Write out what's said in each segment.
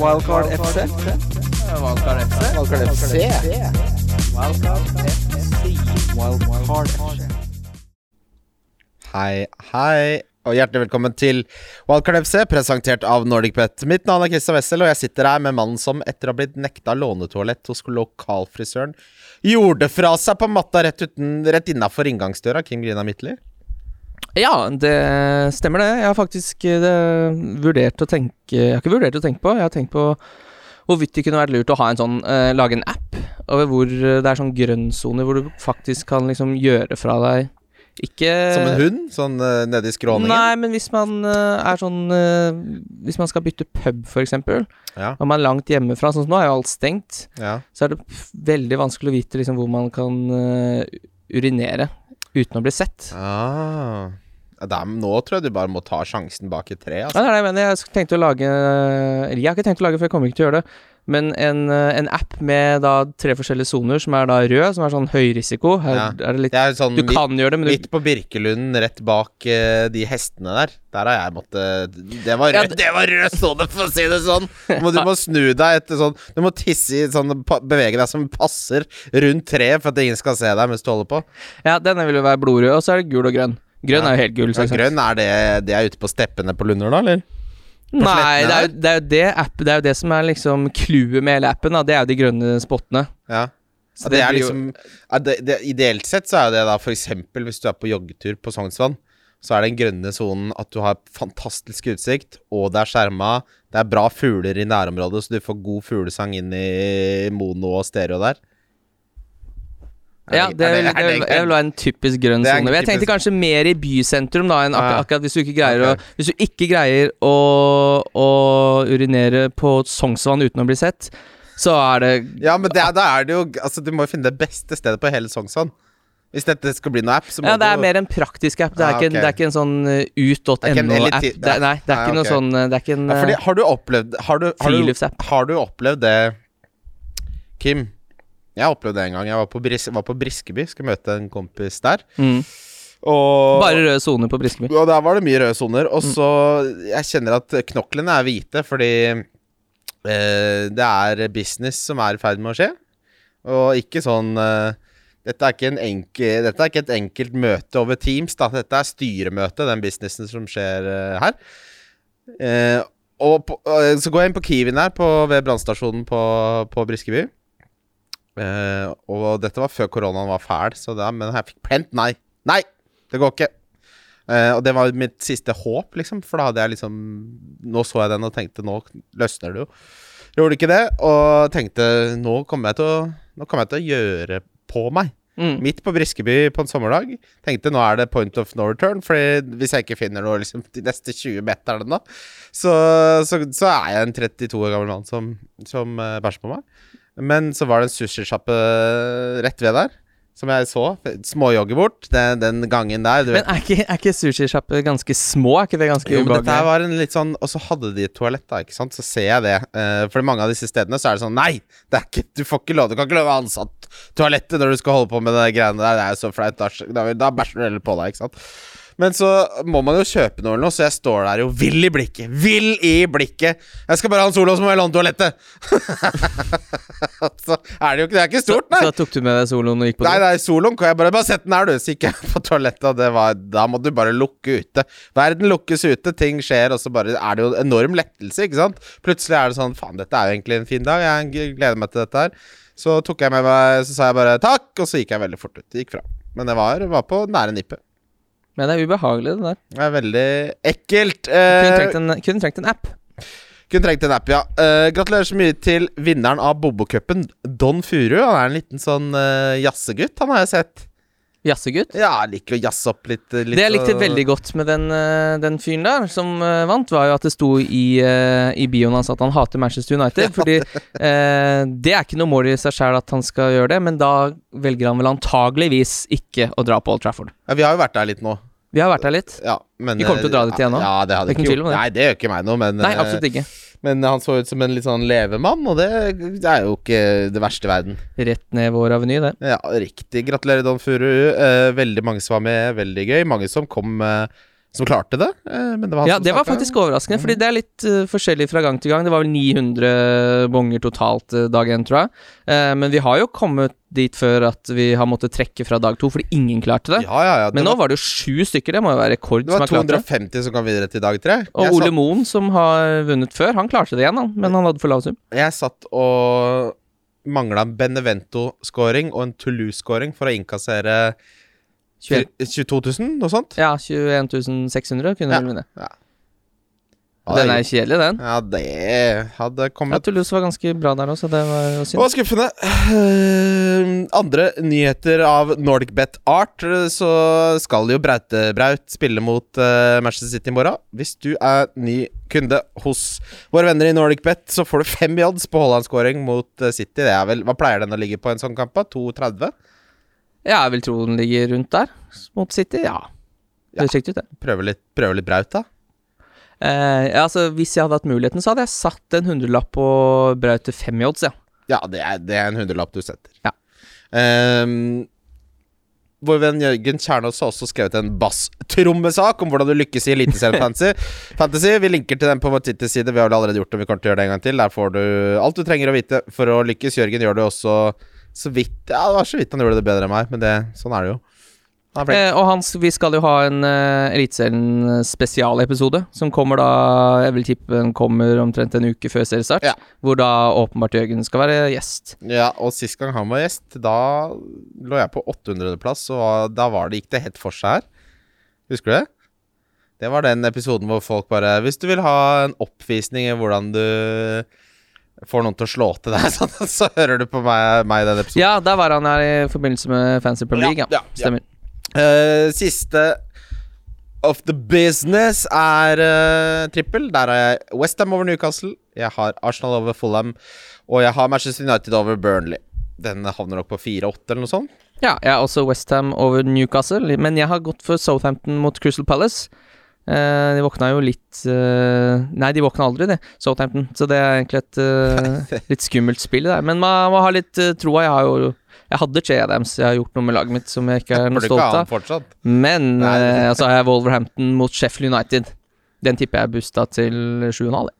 Wildcard FC. Wildcard FC. Wildcard FC. Wildcard FC. Hei, hei, og hjertelig velkommen til Wildcard FC, presentert av NordicBet. Mitt navn er Christian Wessel, og jeg sitter her med mannen som etter å ha blitt nekta lånetoalett hos lokalfrisøren, gjorde fra seg på matta rett, uten, rett innafor inngangsdøra, Kim Grina Midtly. Ja, det stemmer det. Jeg har faktisk det, vurdert å tenke Jeg har ikke vurdert å tenke på, jeg har tenkt på hvorvidt det kunne vært lurt å ha en sånn eh, Lage en app over hvor eh, det er sånn grønnsoner hvor du faktisk kan liksom gjøre fra deg Ikke Som en hund, sånn uh, nedi skråningen. Nei, men hvis man uh, er sånn uh, Hvis man skal bytte pub, eksempel, Ja, og man er langt hjemmefra, sånn som nå er jo alt stengt, ja. så er det veldig vanskelig å vite liksom hvor man kan eh, urinere uten å bli sett. Ah. Ja, nå tror jeg du bare må ta sjansen bak et tre. Ja, Altså. det er det jeg mener. Jeg tenkte å lage jeg har ikke tenkt å lage, for jeg kommer ikke til å gjøre det. Men en, eh, en app med da tre forskjellige soner, som er da rød, som er sånn høyrisiko. Her Ja. er det litt Det er sånn Du midt, kan gjøre det, men du midt på Birkelunden, rett bak uh, de hestene der. Der har jeg måttet Det var Ja, rød, det var rød sone, for å si det sånn! Du må, snu deg etter sånn Du må tisse i sånn Bevege deg som passer rundt treet for at ingen skal se deg mens du holder på. Ja, denne vil jo være blodrød, og så er det gul og grønn. Grønn Ja. er jo helt gul. Ja, grønn, er det, det er ute på steppene på Lunder, da, eller? Nei, det er, jo, det er jo det app Det er jo det som er liksom clouet med hele appen. Da. Det er jo de grønne spottene. Ja. Så det, det er liksom det, det, Ideelt sett så er det da eksempel hvis du er på joggetur på Sognsvann, så er den grønne sonen at du har fantastisk utsikt, og det er skjerma. Det er bra fugler i nærområdet, så du får god fuglesang inn i mono og stereo der. Ja, det, er er det, vil, det vil være en typisk grønn sone. Jeg tenkte kanskje mer i bysentrum, da, enn akkurat, akkurat hvis du ikke greier okay. å Hvis du ikke greier å, å urinere på Sognsvann uten å bli sett, så er det Ja, men det, da er det jo Altså, du må jo finne det beste stedet på hele Sognsvann. Hvis dette skal bli noe app, så må Ja, det er mer en praktisk app. Det er, Ah, ikke, en, det er ikke en sånn uh, ut.no-app. nei, det er Nei, ikke noe sånn uh, Det er ikke en ja, fordi, Har du opplevd Har du, har du, har du opplevd det Kim? Jeg har opplevd det en gang. Jeg var på, Bris var på Briskeby, skal møte en kompis der. mm. Og Bare røde soner på Briskeby. Og der var det mye røde soner. Og så Jeg kjenner at knoklene er hvite fordi eh, det er business som er i ferd med å skje. Og ikke sånn eh, dette, er ikke en enkel, dette er ikke et enkelt møte over Teams. Da. Dette er styremøte, den businessen som skjer eh, her. Eh, og på, eh, så går jeg inn på Kiwien her på, ved brannstasjonen på, på Briskeby. Eh, og dette var før koronaen var fæl, så da, men jeg fikk plent. Nei! Nei! Det går ikke. Eh, og det var mitt siste håp, liksom. For da hadde jeg liksom Nå så jeg den og tenkte nå løsner det jo. Gjorde ikke det, og tenkte nå kommer jeg til å Nå kommer jeg til å gjøre på meg. Mm. Midt på Briskeby på en sommerdag. Tenkte nå er det point of no return, Fordi hvis jeg ikke finner noe liksom, de neste 20 meterne da, så, så, så er jeg en 32 år gammel mann som, som uh, bæsjer på meg. Men så var det en sushisjappe rett ved der, som jeg så. Småjogge bort den, den gangen der. Du. Men er ikke, er ikke sushisjapper ganske små? Er ikke det ganske Jo, men dette var en litt sånn Og så hadde de et toalett, da, ikke sant. Så ser jeg det. Uh, for mange av disse stedene så er det sånn Nei! Det er ikke, du får ikke lov Du kan ikke lov å ha ansatt toalettet når du skal holde på med de greiene der. Det er jo så flaut. Da, da, da bæsjer du heller på deg, ikke sant. Men så må man jo kjøpe noe eller noe, så jeg står der jo vill i blikket. Vill i blikket! Jeg skal bare ha en solo, så må jeg låne toalettet! så er det jo ikke Det er ikke stort, nei. så så tok du med deg soloen og gikk på Nei, do? nei, soloen kan jeg bare Bare sett den her, du. Så gikk jeg på toalettet, og det var Da må du bare lukke ute. Verden lukkes ute, ting skjer, og så bare er det jo enorm lettelse, ikke sant? Plutselig er det sånn Faen, dette er jo egentlig en fin dag. Jeg gleder meg til dette her. Så tok jeg med meg Så sa jeg bare takk, og så gikk jeg veldig fort ut. Gikk fra. Men det var, var på nære nippet. Men det er ubehagelig, det der. Det er veldig ekkelt. Eh, trengt en, kunne trengt en app. kunne trengt en app, ja. Eh, gratulerer så mye til vinneren av Bobokupen, Don Furu. Han er en liten sånn uh, jazzegutt, han har jeg sett. Jazzegutt. Ja, liker å jazze opp litt. litt Det jeg likte veldig godt med den, eh, den fyren der, som eh, vant, var jo at det sto i, eh, i bioen hans at han hater Manchester United. Fordi eh, det er ikke noe mål i seg sjæl at han skal gjøre det, men da velger han vel antageligvis ikke å dra på Old Trafford. Ja, vi har jo vært der litt nå. Vi har vært her litt. Ja, men, Vi kommer til å dra dit igjen nå. Ja, det hadde ikke gjort det. Nei, det gjør ikke meg noe, men, Nei, eh, absolutt ikke. men han så ut som en litt sånn levemann, og det, er jo ikke det verste i verden. Rett ned vår aveny, det. Ja, riktig. Gratulerer, Don Furu. Eh, veldig mange som var med, veldig gøy. Mange som kom eh, som klarte det. eh, Men det var Ja, det var faktisk overraskende, fordi det er litt uh, forskjellig fra gang til gang. Det var vel 900 bonger totalt uh, dag én, tror jeg. Uh, men vi har jo kommet dit før at vi har måttet trekke fra dag to, fordi ingen klarte det. Ja, ja, ja. Det men nå var, var det jo sju stykker, det må jo være rekord det som var har klart det. 250 som kom videre til dag tre. Og Jeg Ole satt- Moen, som har vunnet før, han klarte det igjen, han, men han hadde for lav sum. Jeg satt og mangla en Benevento-scoring og en Toulouse-scoring for å innkassere 21. 22 000, noe sånt. Ja, 21 600 kunne Ja. vunnet vinne. Ja, Den er kjedelig, den. Ja, det hadde kommet Ja, kommet Toulouse var ganske bra der også, det var jo synd. Og skuffende. Eh, andre nyheter av Nordic Bet Art, så skal jo Braute Braut spille mot eh, Manchester City i morgen. Hvis du er ny kunde hos våre venner i Nordic Bet, så får du fem i odds på Haaland-scoring mot eh, City. Det er vel, Hva pleier den å ligge på en sånn kamp? da? 2,30? Ja, jeg vil tro den ligger rundt der, mot City. Ja. Det høres riktig ut, det. Prøve litt, prøve litt Braut, da. Eh, ja, altså, hvis jeg hadde hatt muligheten, så hadde jeg satt en hundrelapp på Braut til fem i odds, ja. Ja, det er, det er en hundrelapp du setter. Ja. Um, vår venn Jørgen Kjernås har også skrevet en basstrommesak om hvordan du lykkes i Eliteserien Fantasy. Fantasy. Vi linker til den på vår Twitter-side. Vi har vel allerede gjort det, vi kommer til å gjøre det en gang til. Der får du alt du trenger å vite for å lykkes. Jørgen gjør det også så vidt Ja, det var så vidt han gjorde det bedre enn meg, men det, sånn er det jo. Han. Eh, og Hans, vi skal jo ha en uh, Eliteserien spesialepisode, som kommer da Jeg vil tippe den kommer omtrent en uke før seriestart. Ja. Hvor da åpenbart Jørgen skal være gjest. Ja, og sist gang han var gjest, da lå jeg på 800.-plass, og da var det, gikk det helt for seg her. Husker du det? Det var den episoden hvor folk bare Hvis du vil ha en oppvisning i hvordan du får noen til å slå til deg, sånn, så hører du på meg, meg i den episoden. Ja, der var han her i forbindelse med Fancy Premier League. Ja, Ja, ja. Stemmer. Uh, siste of the business er uh, trippel. Der har jeg Westham over Newcastle, jeg har Arsenal over Fulham, og jeg har Manchester United over Burnley. Den havner nok på 4-8 eller noe sånt. Ja, jeg har også Westham over Newcastle, men jeg har gått for Southampton mot Crystal Palace. Eh, de våkna jo litt uh, Nei, de våkna aldri, det, Southampton. Så det er egentlig et uh, litt skummelt spill der. Men man må ha litt troa. Jeg har jo Jeg hadde Che Adams, jeg har gjort noe med laget mitt som jeg ikke er noe stolt av. Men så altså har jeg Wolverhampton mot Sheffield United. Den tipper jeg busta til 7,5. jeg.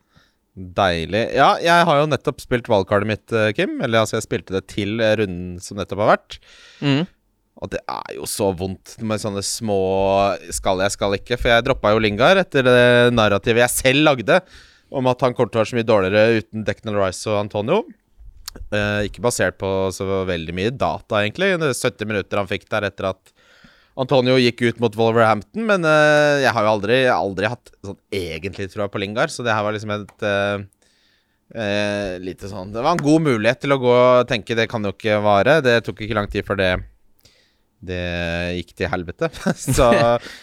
Deilig. Ja, jeg har jo nettopp spilt valgkartet mitt, Kim. Eller altså, jeg spilte det til runden som nettopp har vært. Mm. Og det er jo så vondt med sånne små skal jeg, skal ikke. For jeg droppa jo Lingard etter det narrativet jeg selv lagde om at han kommer til å være så mye dårligere uten Declan Rice og Antonio. Eh, ikke basert på så veldig mye data, egentlig. Det er 70 minutter han fikk der etter at Antonio gikk ut mot Wolverhampton. Men eh, jeg har jo aldri, aldri hatt sånn egentlig tro på Lingard, så det her var liksom et eh, eh, lite sånn Det var en god mulighet til å gå og tenke det kan jo ikke vare. Det tok ikke lang tid før det det gikk til helvete. så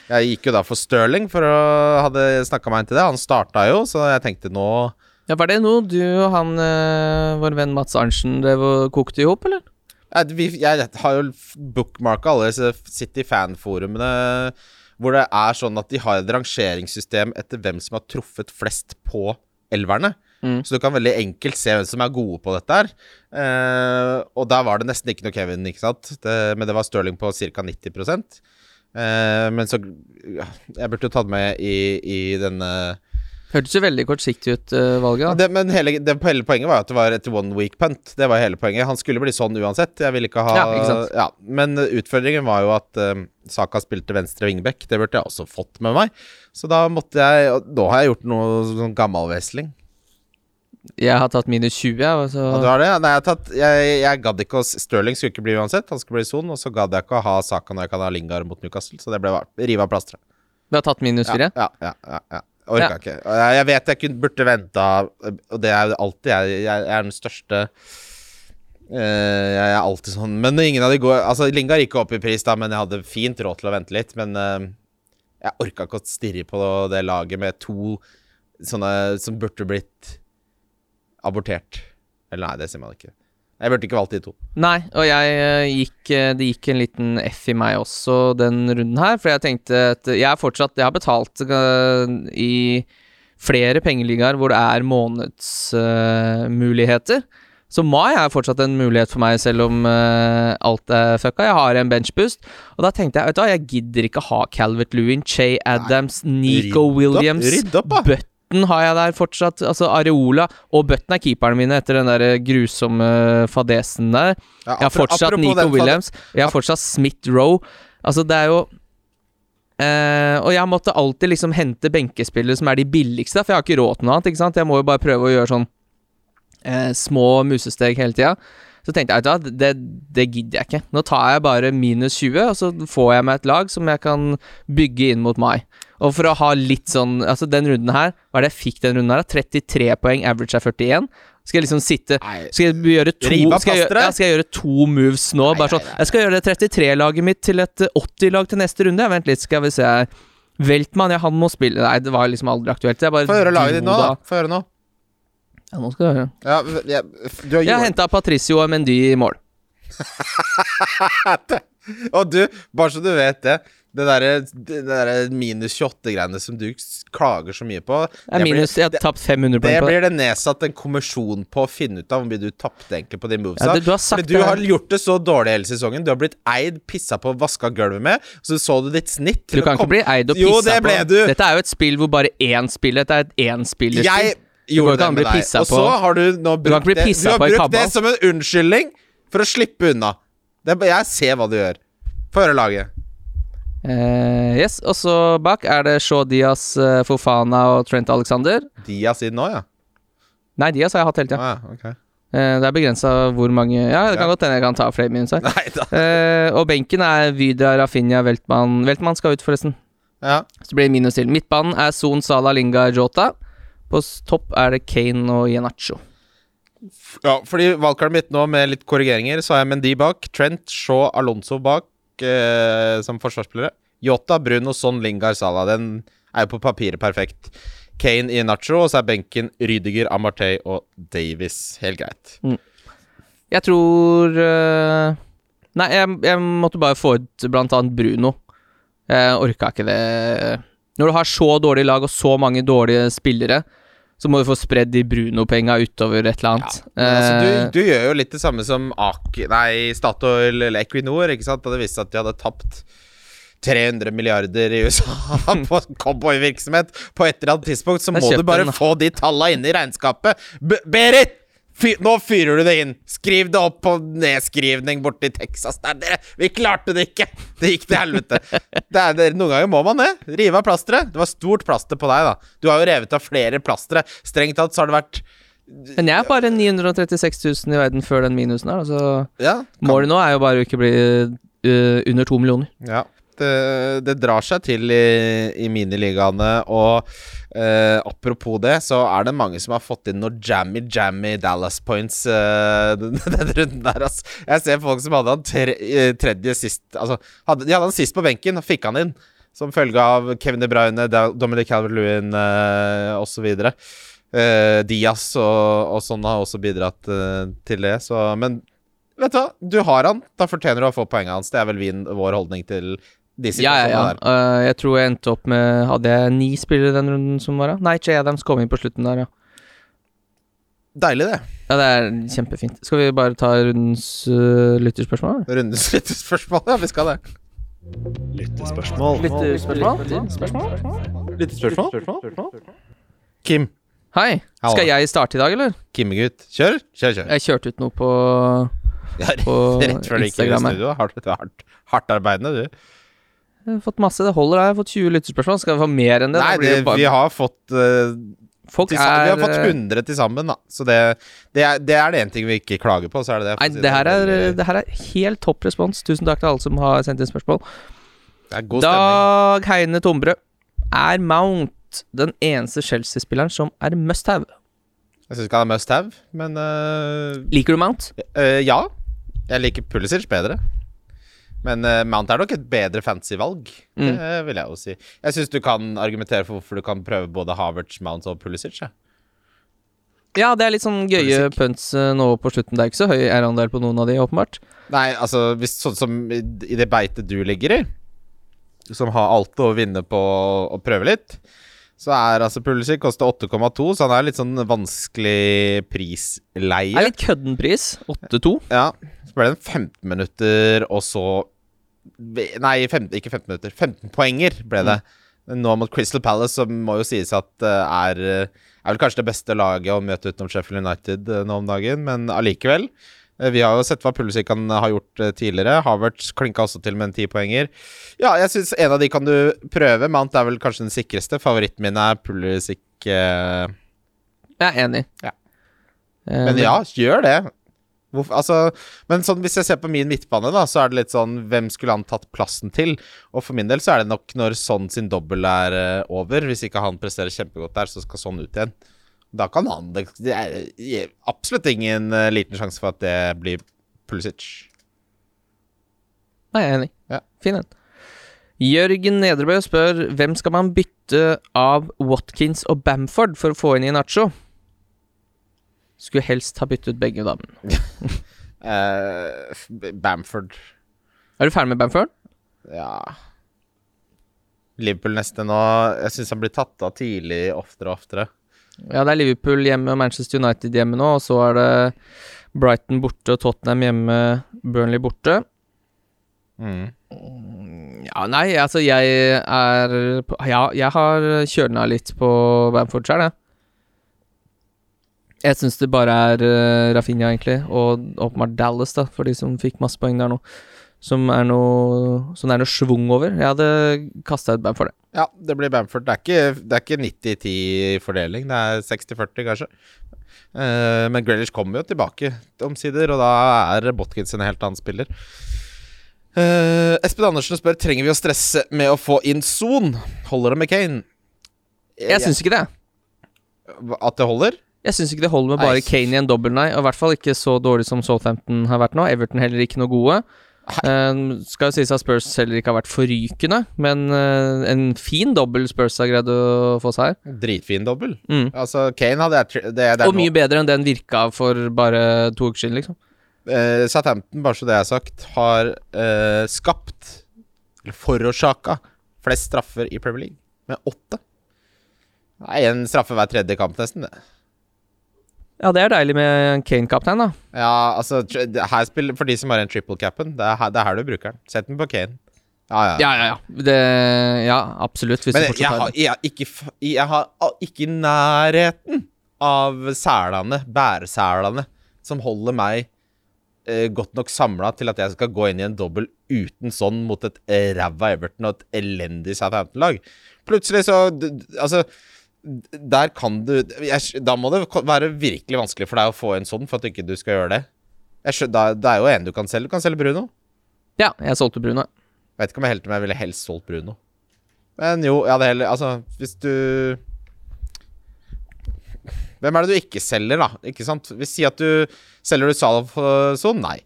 jeg gikk jo da for Sterling, for å hadde snakka meg inn til det. Han starta jo, så jeg tenkte nå Ja, Var det noe du og han eh, vår venn Mats Arntzen drev og kokte i hop, eller? Jeg, jeg har jo bookmarka alle disse City-fanforumene hvor det er sånn at de har et rangeringssystem etter hvem som har truffet flest på elverne. Mm. Så du kan veldig enkelt se hvem som er gode på dette her. Eh, og der var det nesten ikke noe Kevin, ikke sant? Det, men det var Stirling på ca. 90 eh, Men så ja, Jeg burde jo tatt med i, i denne Hørtes jo veldig kortsiktig ut, uh, valget. ja, det, Men hele, det, hele poenget var at det var et one week punt. Det var hele poenget. Han skulle bli sånn uansett. Jeg ville ikke ha Ja, ikke ja, Men utfordringen var jo at uh, Saka spilte venstre wingback. Det burde jeg også fått med meg. Så da måtte jeg nå har jeg gjort noe sånn gammalvesling. Jeg har tatt minus 20, jeg. og Så ja, du har det? Nei, jeg, tatt, jeg, jeg gadd ikke å Stirling skulle ikke bli uansett. Han skulle bli son. Og så gadd jeg ikke å ha Saka når jeg kan ha Lingard mot Newcastle. Så det ble rive av plasteret. Du har tatt minus 4. Ja, ja, ja, ja. Orka Ja. ikke. Jeg, jeg vet jeg kunne, burde venta, og det er jo alltid jeg, jeg er den største Uh, Jeg er alltid sånn Men ingen av de går Altså, Lingard gikk opp i pris, da, men jeg hadde fint råd til å vente litt. Men uh, jeg orka ikke å stirre på det laget med to sånne som burde blitt abortert. Eller nei, det sier man ikke. Jeg burde ikke valgt de to. Nei, og jeg eh, gikk eh, Det gikk en liten F i meg også den runden her, for jeg tenkte at jeg er fortsatt Jeg har betalt eh, i flere pengeligaer hvor det er månedsmuligheter. Så Mai er fortsatt en mulighet for meg, selv om uh, alt er fucka. Jeg har en benchboost, og da tenkte jeg vet du hva, jeg gidder ikke ha Calvert Lewin, Che Adams, Nico Ridd opp, Williams rydd opp, da. Button har jeg der fortsatt. Altså Areola og Button er keeperne mine etter den der grusomme fadesen der. Ja, Jeg har fortsatt Nico Williams. Jeg har fortsatt Smith Roe. Altså, det er jo Uh, Og jeg måtte alltid liksom hente benkespillere som er de billigste, for jeg har ikke råd til noe annet. ikke sant? Jeg må jo bare prøve å gjøre sånn uh, små musesteg hele tida. Så tenkte jeg, at det, det gidder jeg ikke. Nå tar jeg bare minus 20, og så får jeg meg et lag som jeg kan bygge inn mot mai. Og for å ha litt sånn Altså, den runden her, hva er det jeg fikk den runden her? 33 poeng, average er 41. Skal jeg liksom sitte skal jeg gjøre to skal jeg, gjøre- ja, skal jeg gjøre to moves nå? Bare sånn. Jeg skal gjøre det 33-laget mitt til et eh, 80-lag til neste runde. Vent litt, skal vi se. Veltmann, ja, han må spille Nei, det var liksom aldri aktuelt. Jeg Få høre laget ditt nå, da. Få høre nå. Ja, nå skal du høre. Ja, ja, jeg, har Jeg har henta Patricio og Mendy i mål. Og du, bare så du vet det Det derre der minus 28-greiene som du klager så mye på Det minus, blir- jeg har tapt 500 det poeng på det. blir det nedsatt en kommisjon på å finne ut av hvor mye du tapte egentlig på de movesa. Ja, det, du har sagt du har gjort det så dårlig hele sesongen. Du har blitt eid, pissa på, vaska gulvet med. Så så du ditt snitt Du kan ikke bli eid og Jo, pissa på. du. Dette er jo et spill hvor bare én spiller. Dette er et énspillerspill. Du kan ikke bli pissa Og så på. har du nå Du brukt ikke det Du har brukt det som en unnskyldning for å slippe unna. Det jeg ser hva du gjør. Få høre laget. Eh, yes, og så bak er det Shaw Diaz, eh, Fofana og Trent Alexander. Diaz inn nå, ja. Nei, Diaz har jeg hatt hele tida. Ah, okay. ok. Eh, det er begrensa hvor mange Ja, det kan Ja. godt hende jeg kan ta flere minus her. Eh, og benken er Vydra, Rafinha, Veltmann Veltmann skal ut, forresten. Ja. Så blir det minus til. Midtbanen er Son, Salah, Linga, Jota. På topp er det Kane og Yenacho. ja, fordi valgkartet mitt nå med litt korrigeringer, så har jeg Mendy bak, Trent, Shaw, Alonso bak eh, som forsvarsspillere. Yota, Bruno, Son, Lingard, Salah. Den er jo på papiret perfekt. Kane i Nacho, og så er benken Rydiger, Amartey og Davies. Helt greit. Jeg tror uh, Nei, jeg, jeg måtte bare få ut blant annet Bruno. Jeg orka ikke det. Når du har så dårlig lag og så mange dårlige spillere, så må du få spredd de Bruno-penga utover et eller annet. Ja, altså, Eh, du, du gjør jo litt det samme som Ak Nei, Statoil eller Equinor, ikke sant? Da det viste seg at de hadde tapt 300 milliarder i USA på cowboyvirksomhet på et eller annet tidspunkt, så må du bare få de talla inn i regnskapet. B Berit! Fy nå fyrer du det inn! Skriv det opp på nedskrivning borti Texas. Der, dere, vi klarte det ikke! Det gikk til helvete. Det er, det, noen ganger må man det. Rive av plasteret. Det var stort plaster på deg, da. Du har jo revet av flere plastre. Strengt tatt så har det vært Men jeg er bare 936 000 i verden før den minusen her. Altså, Ja, kan- målet nå er jo bare å ikke bli uh, under to millioner. Ja, det, det drar seg til i, i miniligaene, og eh, apropos det, så er det mange som har fått inn noe jammy, jammy Dallas points eh, den, den runden der, altså. Jeg ser folk som hadde han tre, eh, tredje sist Altså, hadde, de hadde han sist på benken, og fikk han inn. Som følge av Kevin De Bruyne, Dominic Calvert-Lewin eh, osv. Eh, Diaz og, og sånn har også bidratt eh, til det, så Men vet du hva? Du har han. Da fortjener du å få poenget hans. Det er vel vår holdning til de Ja, ja, ja. situasjonene der. Eh, jeg tror jeg endte opp med Hadde jeg ni spillere den runden som var, da? Nei, Jay Adams kom inn på slutten der, ja. Deilig, det. Ja, det er kjempefint. Skal vi bare ta rundens uh, lytterspørsmål? eller? Rundens lyttespørsmål. Ja, vi skal det. Lyttespørsmål. Lytterspørsmål? Kim. Hei. Hallo. Skal jeg starte i dag, eller? Kimmegutt. Kjør, kjør, kjør. Jeg kjørte ut noe på Ja, på rett før du gikk i studio. Hardt, hardt, hardt arbeidende, du. Fått masse. Det holder, jeg har fått 20 lytterspørsmål. Skal vi få mer enn det? Nei, det, bare- vi har fått uh, Folk sammen- Vi har er fått 100 til sammen, da. Så det, det, er, det er det ene ting vi ikke klager på, så er det det. Nei, si det her, er, det her er helt topp respons. Tusen takk til alle som har sendt inn spørsmål. Det er god stemning. Dag Heine Tombre. Er Mount den eneste Chelsea-spilleren som er must have? Jeg syns ikke han er must have, men uh... Liker du Mount? Uh, ja. Jeg liker Pulisic bedre. Men uh, Mount er nok et bedre fancy valg. Mm. Det vil jeg jo si. Jeg syns du kan argumentere for hvorfor du kan prøve både Havertz, Mount og Pulisic. Ja. Ja, det er litt sånn gøye punts eh, nå på slutten. Det er ikke så høy eierandel på noen av de, åpenbart. Nei, altså hvis, sånn som i, i det beitet du ligger i, som har alt å vinne på å prøve litt, så er altså Pulisic koster 8,2, så han er litt sånn vanskelig Det er litt kødden pris. 8-2. Ja, så ble det en 15 minutter, og så Nei, 15, ikke 15 minutter. 15 poenger ble det. Nå mot Crystal Palace, som må jo sies at eh, er eh, Er vel kanskje det beste laget å møte utenom Sheffield United eh, nå om dagen, men allikevel. Eh, Vi har jo sett hva Pulisic kan ha gjort eh, tidligere. Havertz klinka også til med en tipoenger. Ja, jeg syns en av de kan du prøve. Mount er vel kanskje den sikreste. Favoritten min er Pulisic. Eh, Jeg er enig. Ja. Eh, men ja, gjør det. Hvorfor, altså, men sånn, hvis jeg ser på min midtbane, da, så er det litt sånn Hvem skulle han tatt plassen til? Og for min del så er det nok når sånn sin dobbel er eh, over. Hvis ikke han presterer kjempegodt der, så skal sånn ut igjen. Da kan han Det, er absolutt ingen eh, liten sjanse for at det blir Pulisic. Nei, jeg er enig. Ja. Fin en. Jørgen Nedrebø spør hvem skal man bytte av Watkins og Bamford for å få inn i Nacho? Skulle helst ha byttet begge damene. uh, Bamford. Er du ferdig med Bamford? Ja Liverpool neste nå. Jeg syns han blir tatt av tidlig oftere og oftere. Ja, det er Liverpool hjemme og Manchester United hjemme nå, og så er det Brighton borte og Tottenham hjemme, Burnley borte. Mm. Ja, nei, altså jeg er Ja, jeg har kjølna litt på Bamford sjøl, jeg. Jeg syns det bare er uh, Rafinha, egentlig, og åpenbart Dallas, da, for de som fikk masse poeng der nå. Som er noe Som det er noe schwung over. Jeg hadde kasta ut Bamford, jeg. Ja, det blir Bamford. Det er ikke, ikke 90-10 fordeling. Det er 60-40, kanskje. Uh, men Grealish kommer jo tilbake omsider, og da er Botkins en helt annen spiller. Uh, Espen Andersen spør Trenger vi å stresse med å få inn Son. Holder det med Kane? Jeg syns ikke det. At det holder? Jeg syns ikke det holder med bare Kane i en dobbel, nei. Og i hvert fall ikke så dårlig som Southampton har vært nå. Everton heller ikke noe gode. Eh, skal jo sies at Spurs heller ikke har vært forrykende, men uh, en fin dobbel Spurs har greid å få seg her. Dritfin dobbel. Mm. Altså, Kane hadde jeg det, det Og mye bedre enn den virka for bare to uker siden, liksom. Uh, Southampton, bare så det er sagt, har uh, skapt, eller forårsaka, flest straffer i Premier League, med åtte. Det er en straffe hver tredje kamp, nesten. det Ja, det er deilig med Kane-kaptein, da. Ja, altså, her spiller, For de som har en triple-capen, det, det er her du bruker den. Sett den på Kane. Ja, ja. Ja, ja, ja. Det, ja, absolutt. Hvis Men du jeg har, har jeg, ikke, jeg har ikke i nærheten av selene, bæresælene, som holder meg eh, godt nok samla til at jeg skal gå inn i en dobbel uten sånn mot et ræva Everton og et elendig Southampton-lag. Plutselig så Altså, der kan du jeg, Da må det være virkelig vanskelig for deg å få en sånn for at ikke du skal gjøre det. Jeg da, det er jo en du kan selge. Du kan selge Bruno. Ja, jeg solgte Bruno. Vet ikke om jeg helt om jeg ville helst solgt Bruno. Men jo, jeg hadde heller Altså, hvis du Hvem er det du ikke selger, da? Ikke sant? Vi sier at du Selger du Salah sånn? Nei.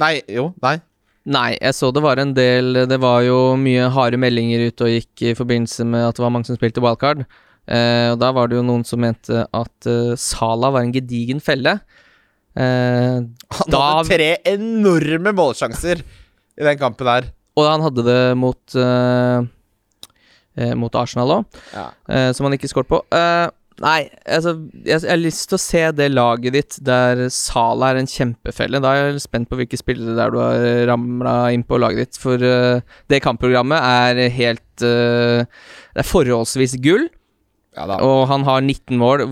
Nei, jo, nei. Nei, jeg så det var en del Det var jo mye harde meldinger ute og gikk i forbindelse med at det var mange som spilte wildcard. Eh, og da var det jo noen som mente at Sala Salah var en gedigen felle. Eh, Han hadde tre enorme målsjanser i den kampen der. og han hadde det mot eh, eh, Mot Arsenal òg, Ja. eh, som han ikke skåret på. Eh, nei, altså jeg, jeg har lyst til å se det laget ditt der Sala er en kjempefelle. Da er jeg spent på hvilke spillere der du har ramla inn på laget ditt. For uh, det kampprogrammet er helt uh, Det er forholdsvis gull. Ja. Og han har 19 mål.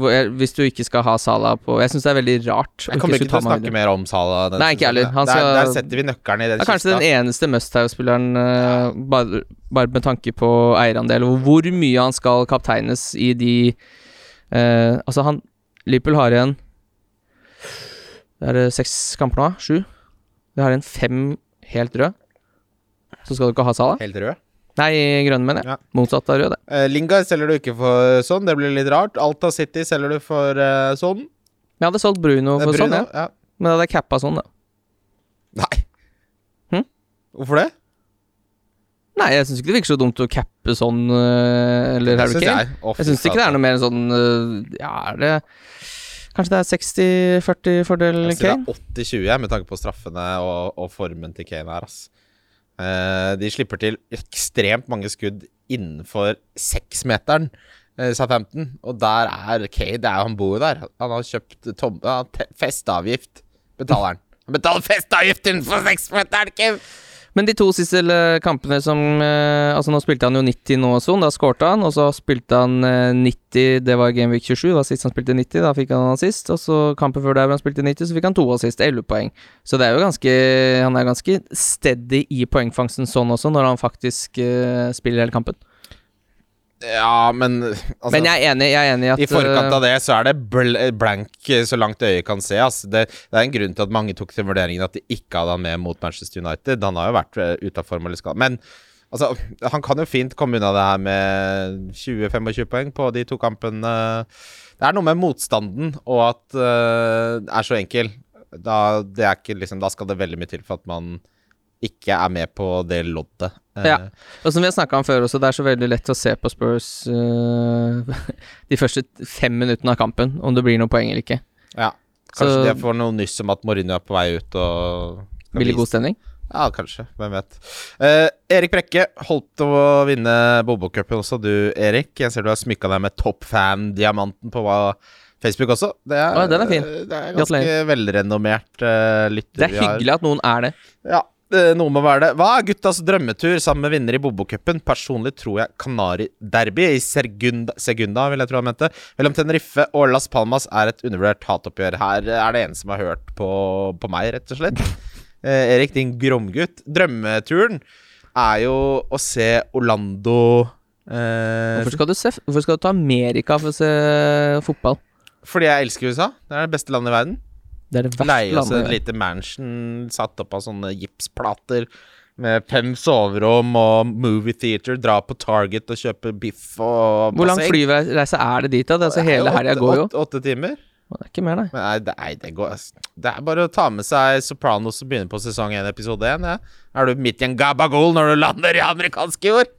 Hvis du ikke skal ha Salah på Jeg syns det er veldig rart. Jeg kommer ikke ikke til å snakke mer om Salah. Nei, ikke heller. Han der, der setter vi nøkkelen i den Det er kanskje den eneste Musthaug-spilleren, eh, bare, bare med tanke på eierandel, og hvor mye han skal kapteines i de eh, Altså, han Liverpool har igjen Det er seks kamper nå? Sju? Vi har igjen fem helt rød. Så skal du ikke ha Salah? Helt rød. Nei, grønne, mener jeg. Ja. Motsatt av rød, det. Uh, Lingard selger du ikke for sånn, det blir litt rart. Alta City selger du for uh, sånn. Jeg hadde solgt Bruno for Bruno, for sånn, ja. ja. Men da hadde jeg cappa sånn, da. Nei. Hm? Hvorfor det? Nei, jeg syns ikke det virker så dumt å cappe sånn, uh, eller synes Kane. jeg. Å, Jeg syns ikke det er noe mer enn sånn Ja, er det Kanskje det er 60-40 fordel Jeg sier Kane? det er 80-20, jeg, med tanke på straffene og, og formen til Kane her, ass. Eh, de slipper til ekstremt mange skudd innenfor seksmeteren. sa Southampton. Og der er Kade, Det er jo han bor der. Han har kjøpt tomme ja, festeavgift. Betaler han. Han betaler festeavgiften innenfor seksmeteren, Kim! Men de to siste eh, kampene som eh, Altså, nå spilte han jo 90 nå og sånn, da skårte han. Og så spilte han eh, 90, det var Gameweek 27, da sist han spilte 90, da fikk han assist. Og så kampen før der hvor han spilte 90, så fikk han to assist, 11 poeng. Så det er jo ganske Han er ganske steady i poengfangsten sånn også, når han faktisk eh, spiller hele kampen. Ja, men altså, Men jeg er enig, jeg er enig i at I forkant eh, av det så er det bl blank eh, så langt øyet kan se. Altså. Det, det er en grunn til at mange tok til vurderingen at de ikke hadde han med mot Manchester United. Han har jo vært uh, ute av form eller. Men altså, han kan jo fint komme unna det her med 20-25 poeng på de to kampene. Det er noe med motstanden og at uh, det er så enkel. Da, det er ikke, liksom, da skal det veldig mye til for at man ikke er med på det loddet. Eh, Ja. Og som vi har snakka om før også, det er så veldig lett å se på Spurs uh, de første fem minuttene av kampen, om det blir noen poeng eller ikke. ja. Kanskje Så- de får noe nyss om at Mourinho er på vei ut og Blir det god stemning? Ja, kanskje. Hvem vet. Eh, Erik Brekke holdt å vinne Bobo-cupen også, du Erik. Jeg ser du har smykka deg med toppfan-diamanten på Facebook også. Det er, Å, den er fin. Det er ganske velrenommert uh, lytter Det er hyggelig at noen er det. Ja, eh, noe må være det. Hva er guttas drømmetur sammen med vinner i Bobo-cupen? Personlig tror jeg Kanari-derby i Segunda, Segunda, vil jeg tro han mente. Mellom Tenerife og Las Palmas er et undervurdert hatoppgjør. Her er det en som har hørt på, på meg, rett og slett. Eh, Erik, din gromgutt. Drømmeturen er jo å se Orlando eh, Hvorfor skal du, se, hvorfor skal du ta Amerika for å se fotball? Fordi jeg elsker USA. Det er det beste landet i verden. Det er det verste Leie oss et lite mansion satt opp av sånne gipsplater med fem soverom og movie theater. Dra på Target og kjøpe biff og Hvor lang flyreise er det dit, da? Det er altså hele helga går jo. Åtte, åtte timer. Det er ikke mer, nei. Men nei, det, nei, det går Det er bare å ta med seg Sopranos og begynne på sesong 1, episode 1. Ja. Er du midt i en gabagol når du lander i amerikansk jord?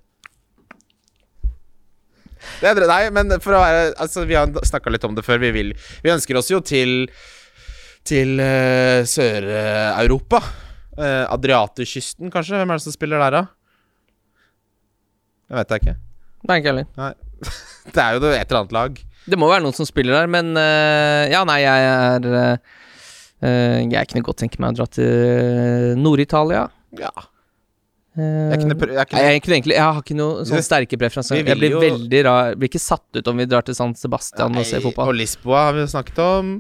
Det er, nei, men for å være Altså, vi har snakka litt om det før. Vi vil Vi ønsker oss jo til Til uh, Sør-Europa. Uh, Adriaterkysten, kanskje? Hvem er det som spiller der, da? Det vet jeg ikke. Nei, ikke heller. Det er jo et eller annet lag. Det må være noen som spiller der, men uh, Ja, nei, jeg er eh, eh, Jeg kunne godt tenke meg å dra til Nord-Italia. Ja. Eh, Jeg kunne, prø- jeg kunne jeg, kunne egentlig, jeg har ikke noen sånn sterke preferanser. vi Jeg blir jo- veldig rar Blir ikke satt ut om vi drar til San Sebastian og ser fotball. Og Lisboa har vi jo snakket om.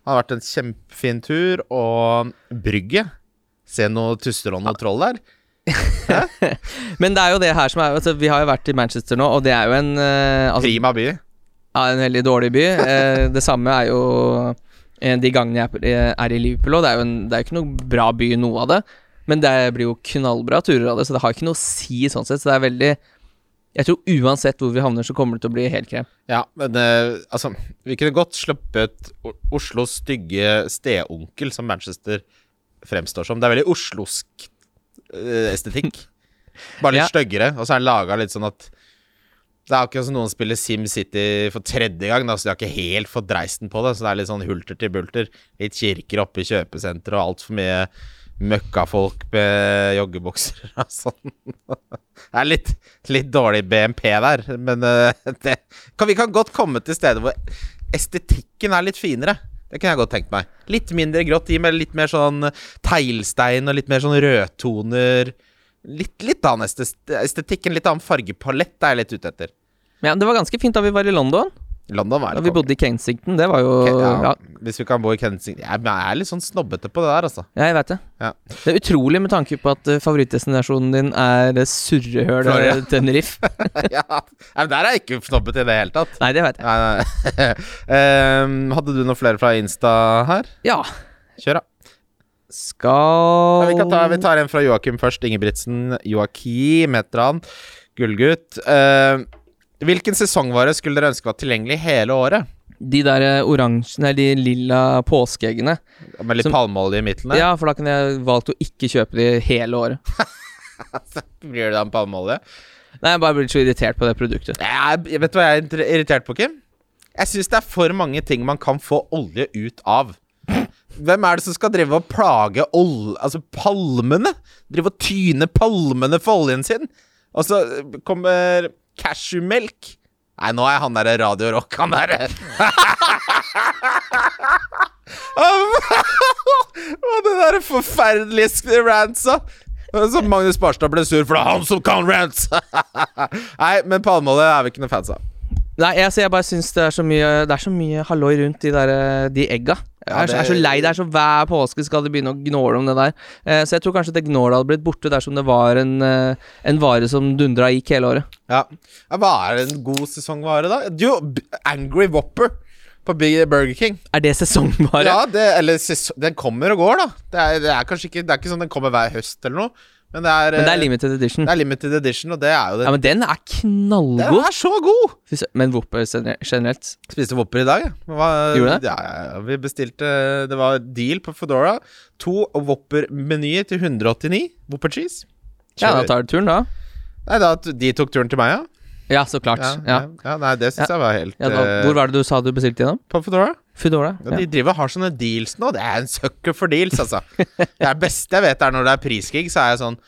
Det har vært en kjempefin tur. Og Brygge. Se noe Tusterånd og troll der. Men det er jo det her som er altså, Vi har jo vært i Manchester nå, og det er jo en uh, altså, Prima by. ja, en veldig dårlig by. Uh, det samme er jo eh, de gangene jeg er i Liverpool, òg. det er jo en, det er jo ikke noe bra by, noe av det. Men det blir jo knallbra turer av det, så det har ikke noe å si sånn sett. Så det er veldig Jeg tror uansett hvor vi havner, så kommer det til å bli helt krem. Ja, men uh, altså Vi kunne godt sluppet Oslos stygge steonkel, som Manchester fremstår som. Det er veldig oslosk uh, estetikk. Bare litt Ja. styggere. Og så er den laga litt sånn at det er akkurat som noen spiller SimCity for tredje gang. Da, så de har ikke helt fått dreisen på det. Så det er litt sånn hulter til bulter. Litt kirker oppe i kjøpesenteret og altfor mye møkkafolk med joggebukser og sånn. Det er litt, litt dårlig BMP der, men eh, det, kan, vi kan godt komme til steder hvor estetikken er litt finere. Det kunne jeg godt tenkt meg. Litt mindre grått, gi meg litt mer sånn teglstein og litt mer sånn rødtoner. Litt, litt annen estet- estetikk, en litt annen fargepalett er jeg litt ute etter. Ja, det var ganske fint da vi var i London. London var Da vi bodde i Kensington. Det var jo ja, Ja, Hvis vi kan bo i Kensington Jeg er litt sånn snobbete på det der, altså. jeg vet det. Ja. Det er utrolig med tanke på at eh, favorittdestinasjonen din er surrehøl surrehølet Florida. Tenerife. ja, men Der er jeg ikke snobbete i det hele tatt. Nei, det vet jeg. Ehm, hadde du noen flere fra Insta her? Ja. Kjør, da. Skal Ja, vi, kan ta, vi tar en fra Joakim først. Ingebrigtsen. Joakim heter han. Gullgutt. Ehm, hvilken sesongvare skulle dere ønske var tilgjengelig hele året? De der eh, oransje Nei, de lilla påskeeggene. Med litt Som- palmeolje i midten der? Ja, for da kunne jeg valgt å ikke kjøpe de hele året. Blir det da en palmeolje? Nei, jeg bare blir så irritert på det produktet. Jeg vet du hva jeg er irritert på, Kim? Jeg syns det er for mange ting man kan få olje ut av. Hvem er det som skal drive og plage ol... Altså palmene? Drive og tyne palmene for oljen sin? Og så kommer cashewmelk. Nei, nå er han derre Radio Rock, han derre Og det der forferdelige rantsa. Så Magnus Barstad ble sur, for det er han som kan rants! Nei, men palmeolje er vi ikke noe fans av. Nei, jeg, så jeg bare syns det er så mye Det er så mye halloi rundt de, der, eh, de egga. Jeg er, så- det... er så lei. Det er så hver påske skal de begynne å gnåle om det der. Eh, så jeg tror kanskje det gnålet hadde blitt borte dersom det var en, eh, en vare som dundra gikk hele året. Ja. ja Hva er en god sesongvare, da? Jo, Angry Whopper på Burger King. Er det sesongvare? Ja, det, eller ses- den kommer og går, da. Det er, det er kanskje ikke Det er ikke sånn den kommer hver høst eller noe, men det er, Men det er eh, limited edition. det er limited edition, og det er jo det. Ja, men den er knallgod. Den er så god! Men Wopper generelt Spiste Wopper i dag, jeg. Gjorde det? Ja, ja. Vi bestilte Det var deal på Foodora. To Wopper-menyer til 189. Wopper cheese. Ja, da tar du turen, da. Nei, da de tok turen til meg, ja. Ja, så klart. Ja, Ja. ja. nei, det syns jeg var helt Ja, da, eh, hvor var det du sa du bestilte gjennom? På Foodora. Foodora? Ja, de driver har sånne deals nå. Det er en sucker for deals, altså. Det beste jeg vet, er når det er priskrig, så er jeg sånn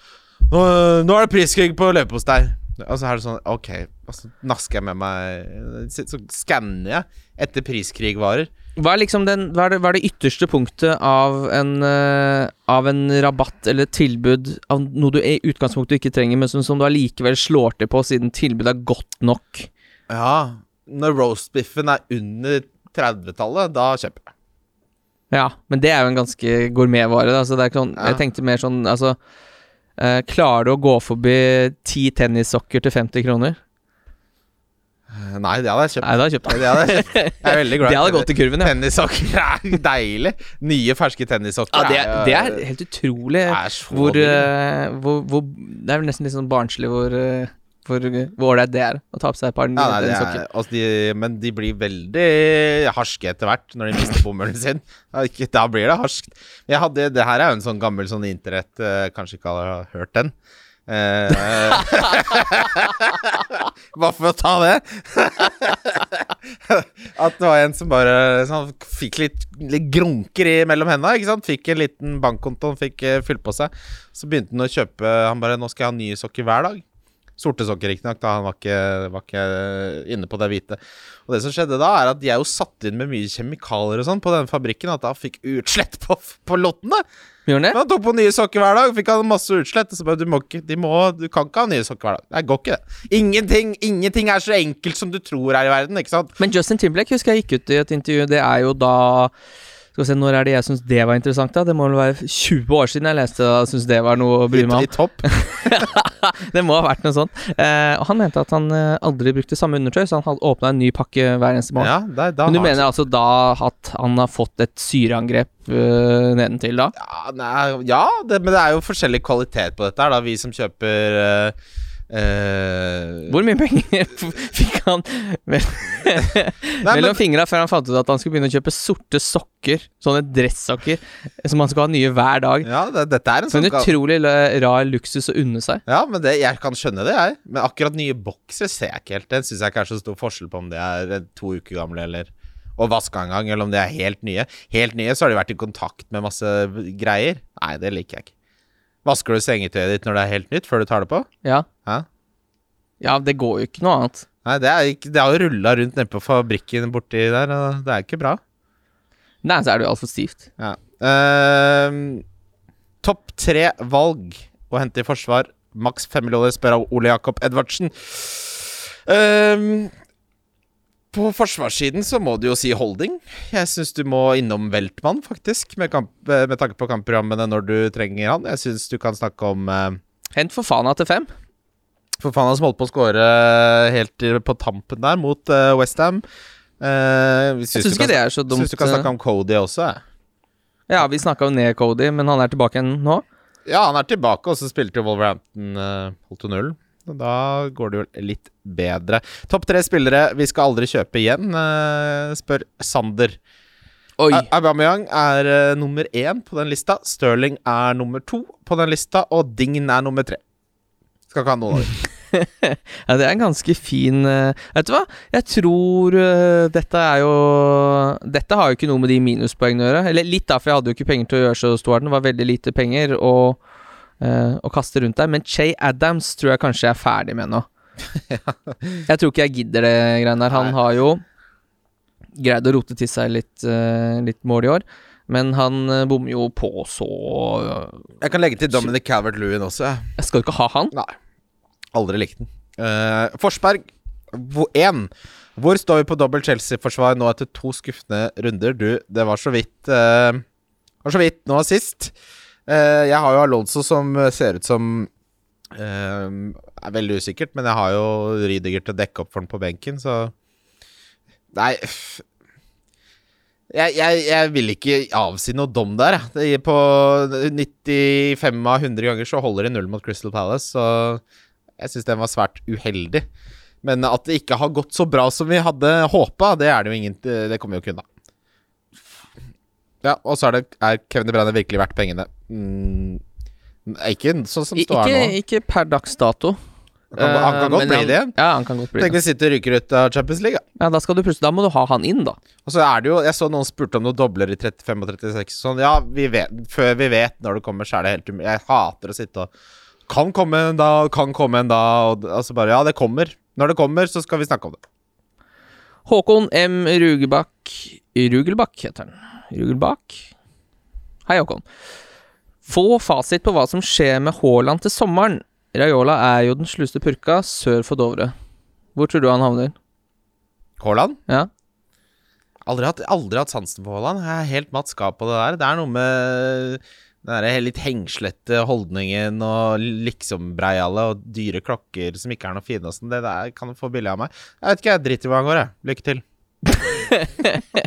Nå, nå er det priskrig på leverpostei. Og så er det sånn Ok, og så nasker jeg med meg Så så skanner jeg etter priskrigvarer. Hva er liksom den Hva er det, hva er det ytterste punktet av en uh, Av en rabatt eller et tilbud av noe du i utgangspunktet ikke trenger, men som, som du allikevel slår til på siden tilbudet er godt nok? Ja, når roastbiffen er under 30-tallet, da kjøper jeg. Ja, men det er jo en ganske gourmetvare, så det er sånn Ja. Jeg tenkte mer sånn Altså eh, Klarer du å gå forbi ti tennissokker til 50 kroner? Eh, Nei, det hadde jeg kjøpt. Nei, kjøpte Nei, jeg Det hadde jeg kjøpt. Jeg er veldig glad Det hadde gått i kurven, ja. Tennissokker er deilig. Nye, ferske tennissokker. ja det, er, det er helt utrolig er hvor, eh, hvor, hvor Det er nesten litt sånn barnslig hvor eh, hvor ålreit det er å ta på seg et par Ja, nei, er, altså de, men de blir veldig harske etter hvert når de mister bomullen sin. Da, ikke, da blir det harskt. Jeg hadde, det her er jo en sånn gammel sånn internett eh, Kanskje ikke alle har hørt den. Eh, Bare for å ta det. At det var en som bare sånn, fikk litt, litt grunker i mellom hendene. Ikke sant? Fikk en liten bankkonto, han fikk uh, fylt på seg. Så begynte han å kjøpe Han bare 'Nå skal jeg ha nye sokker hver dag'. Sorte sokker, riktignok, han var ikke, var ikke inne på det hvite. Og det som skjedde da, er at de er jo satt inn med mye kjemikalier og sånn på den fabrikken, at han fikk utslett på, på lottene. Gjorde det? Men han tok på nye sokker hver dag, fikk han masse utslett. Og så bare, du, må ikke, de må, du kan ikke ha nye sokker hver dag. Det går ikke, det. Ingenting, ingenting er så enkelt som du tror er i verden, ikke sant? Men Justin Timblek husker jeg gikk ut i et intervju. Det er jo da Skal vi se, Når er det jeg syns det var interessant? da? Det må vel være 20 år siden jeg leste og syntes det var noe å bry meg om. i topp. det må ha vært noe sånt. Eh, og han mente at han eh, aldri brukte samme undertøy, så han åpna en ny pakke hver eneste morgen. Ja, det, da Men du mener altså da at han har fått et syreangrep uh, nedentil da? Ja, nei, ja det, men det er jo forskjellig kvalitet på dette her, da. Vi som kjøper eh, eh, Hvor mye penger fikk han Nei, mellom fingra før han fant ut at han skulle begynne å kjøpe sorte sokker, sånne dresssokker, som han skal ha nye hver dag? Ja, det, dette er en sånn utrolig rar luksus å unne seg. Ja, men det, jeg kan skjønne det, jeg. Men akkurat nye bokser ser jeg ikke helt. Den syns jeg ikke er så stor forskjell på om de er eh, to uker gamle eller og vaska en gang, eller om de er helt nye. Helt nye, så har de vært i kontakt med masse greier. Nei, det liker jeg ikke. Vasker du sengetøyet ditt når det er helt nytt, før du tar det på? Ja. Ja, det går jo ikke noe annet. Nei, det, er ikke, det har jo rulla rundt nede på fabrikken borti der, og det er ikke bra. Nei, så er det jo altfor stivt. Ja. Uh, Topp tre valg å hente i forsvar. Maks fem millioner, spør av Ole Jakob Edvardsen. Uh, på forsvarssiden så må du jo si holding. Jeg syns du må innom Weltmann, faktisk, med, kamp, med tanke på kampprogrammene når du trenger han. Jeg syns du kan snakke om uh, Hent for Fana til fem. For faen, han som holdt på å skåre helt på tampen der mot uh, Westham. Uh, Jeg syns ikke det er så dumt. Syns du kan snakke om Cody også. jeg. Ja, vi snakka jo ned Cody, men han er tilbake igjen nå. Ja, han er tilbake, og så spilte jo Wolverhampton uh, holdt to null. Og Da går det jo litt bedre. Topp tre spillere vi skal aldri kjøpe igjen, uh, spør Sander. Oi. Aubameyang er uh, nummer én på den lista. Stirling er nummer to på den lista, og Dign er nummer tre. Skal ikke ha noen av dem. Ja, det er en ganske fin eh, Vet du hva? Jeg tror eh, dette er jo Dette har jo ikke noe med de minuspoengene å gjøre. Eller litt, da, for jeg hadde jo ikke penger til å gjøre så stor den. Det var veldig lite penger å, eh, å kaste rundt der. Men Che Adams tror jeg kanskje jeg er ferdig med nå. Jeg tror ikke jeg gidder det greiene der. Han Nei. har jo greid å rote til seg litt, litt mål i år, men han bommer jo på så Jeg kan legge til Dominic Calvert-Lewin også. jeg. Jeg skal jo ikke ha han. Nei. Aldri likt den. Uh, Forsberg 1. Hvor står vi på dobbelt Chelsea-forsvar nå etter to skuffende runder? Du, det var så vidt uh, Var så vidt nå sist. Uh, jeg har jo Alonso som ser ut som uh, Er veldig usikkert, men jeg har jo Rydiger til å dekke opp for den på benken, så Nei jeg, jeg, jeg vil ikke avsi noe dom der. På 95 av 100 ganger så holder de null mot Crystal Palace, så jeg syns den var svært uheldig. Men at det ikke har gått så bra som vi hadde håpa, det er det jo ingen Det kommer jo ikke unna. Ja, og så er, det, er Kevin De Bruyne virkelig verdt pengene. Mm, ikke sånn som står her nå. ikke per dags dato. Han kan, han kan Eh, godt bli han- det. Ja, han kan godt bli Tenk hvis City ryker ut av Champions League. Ja. Ja, da, skal du plutselig, da må du ha han inn, da. Og så er det jo Jeg så noen spurte om noen dobler i 35 og 36. Sånn, ja, vi vet, før vi vet når det kommer, så er det helt umulig. Jeg hater å sitte og Kan komme en da, kan komme en da, og altså bare Ja, det kommer. Når det kommer, så skal vi snakke om det. Håkon M. Rugebakk Rugelbakk heter han. Rugelbakk? Hei, Håkon. Få fasit på hva som skjer med Haaland til sommeren. Raiola er jo den sluste purka sør for Dovre. Hvor tror du han havner? Haaland? Ja. Aldri hatt, aldri hatt sansen for Haaland. Jeg er helt matt Skap på det der. Det er noe med den der litt hengslete holdningen og liksom-breiale og dyre klokker som ikke er noe fine og sånn. Det der kan du få billig av meg. Jeg vet ikke, jeg driter i hva han går, jeg. Lykke til.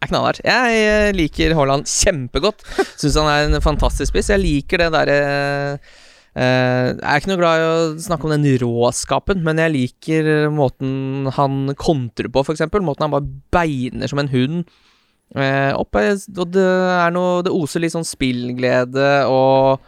er knallhardt. Jeg eh, liker Haaland kjempegodt. Syns han er en fantastisk spiss. Jeg liker det derre eh, Jeg er ikke noe glad i å snakke om den råskapen, men jeg liker måten han kontrer på, f.eks. Måten han bare beiner som en hund eh, opp. eh, Og det er noe Det oser litt sånn spillglede og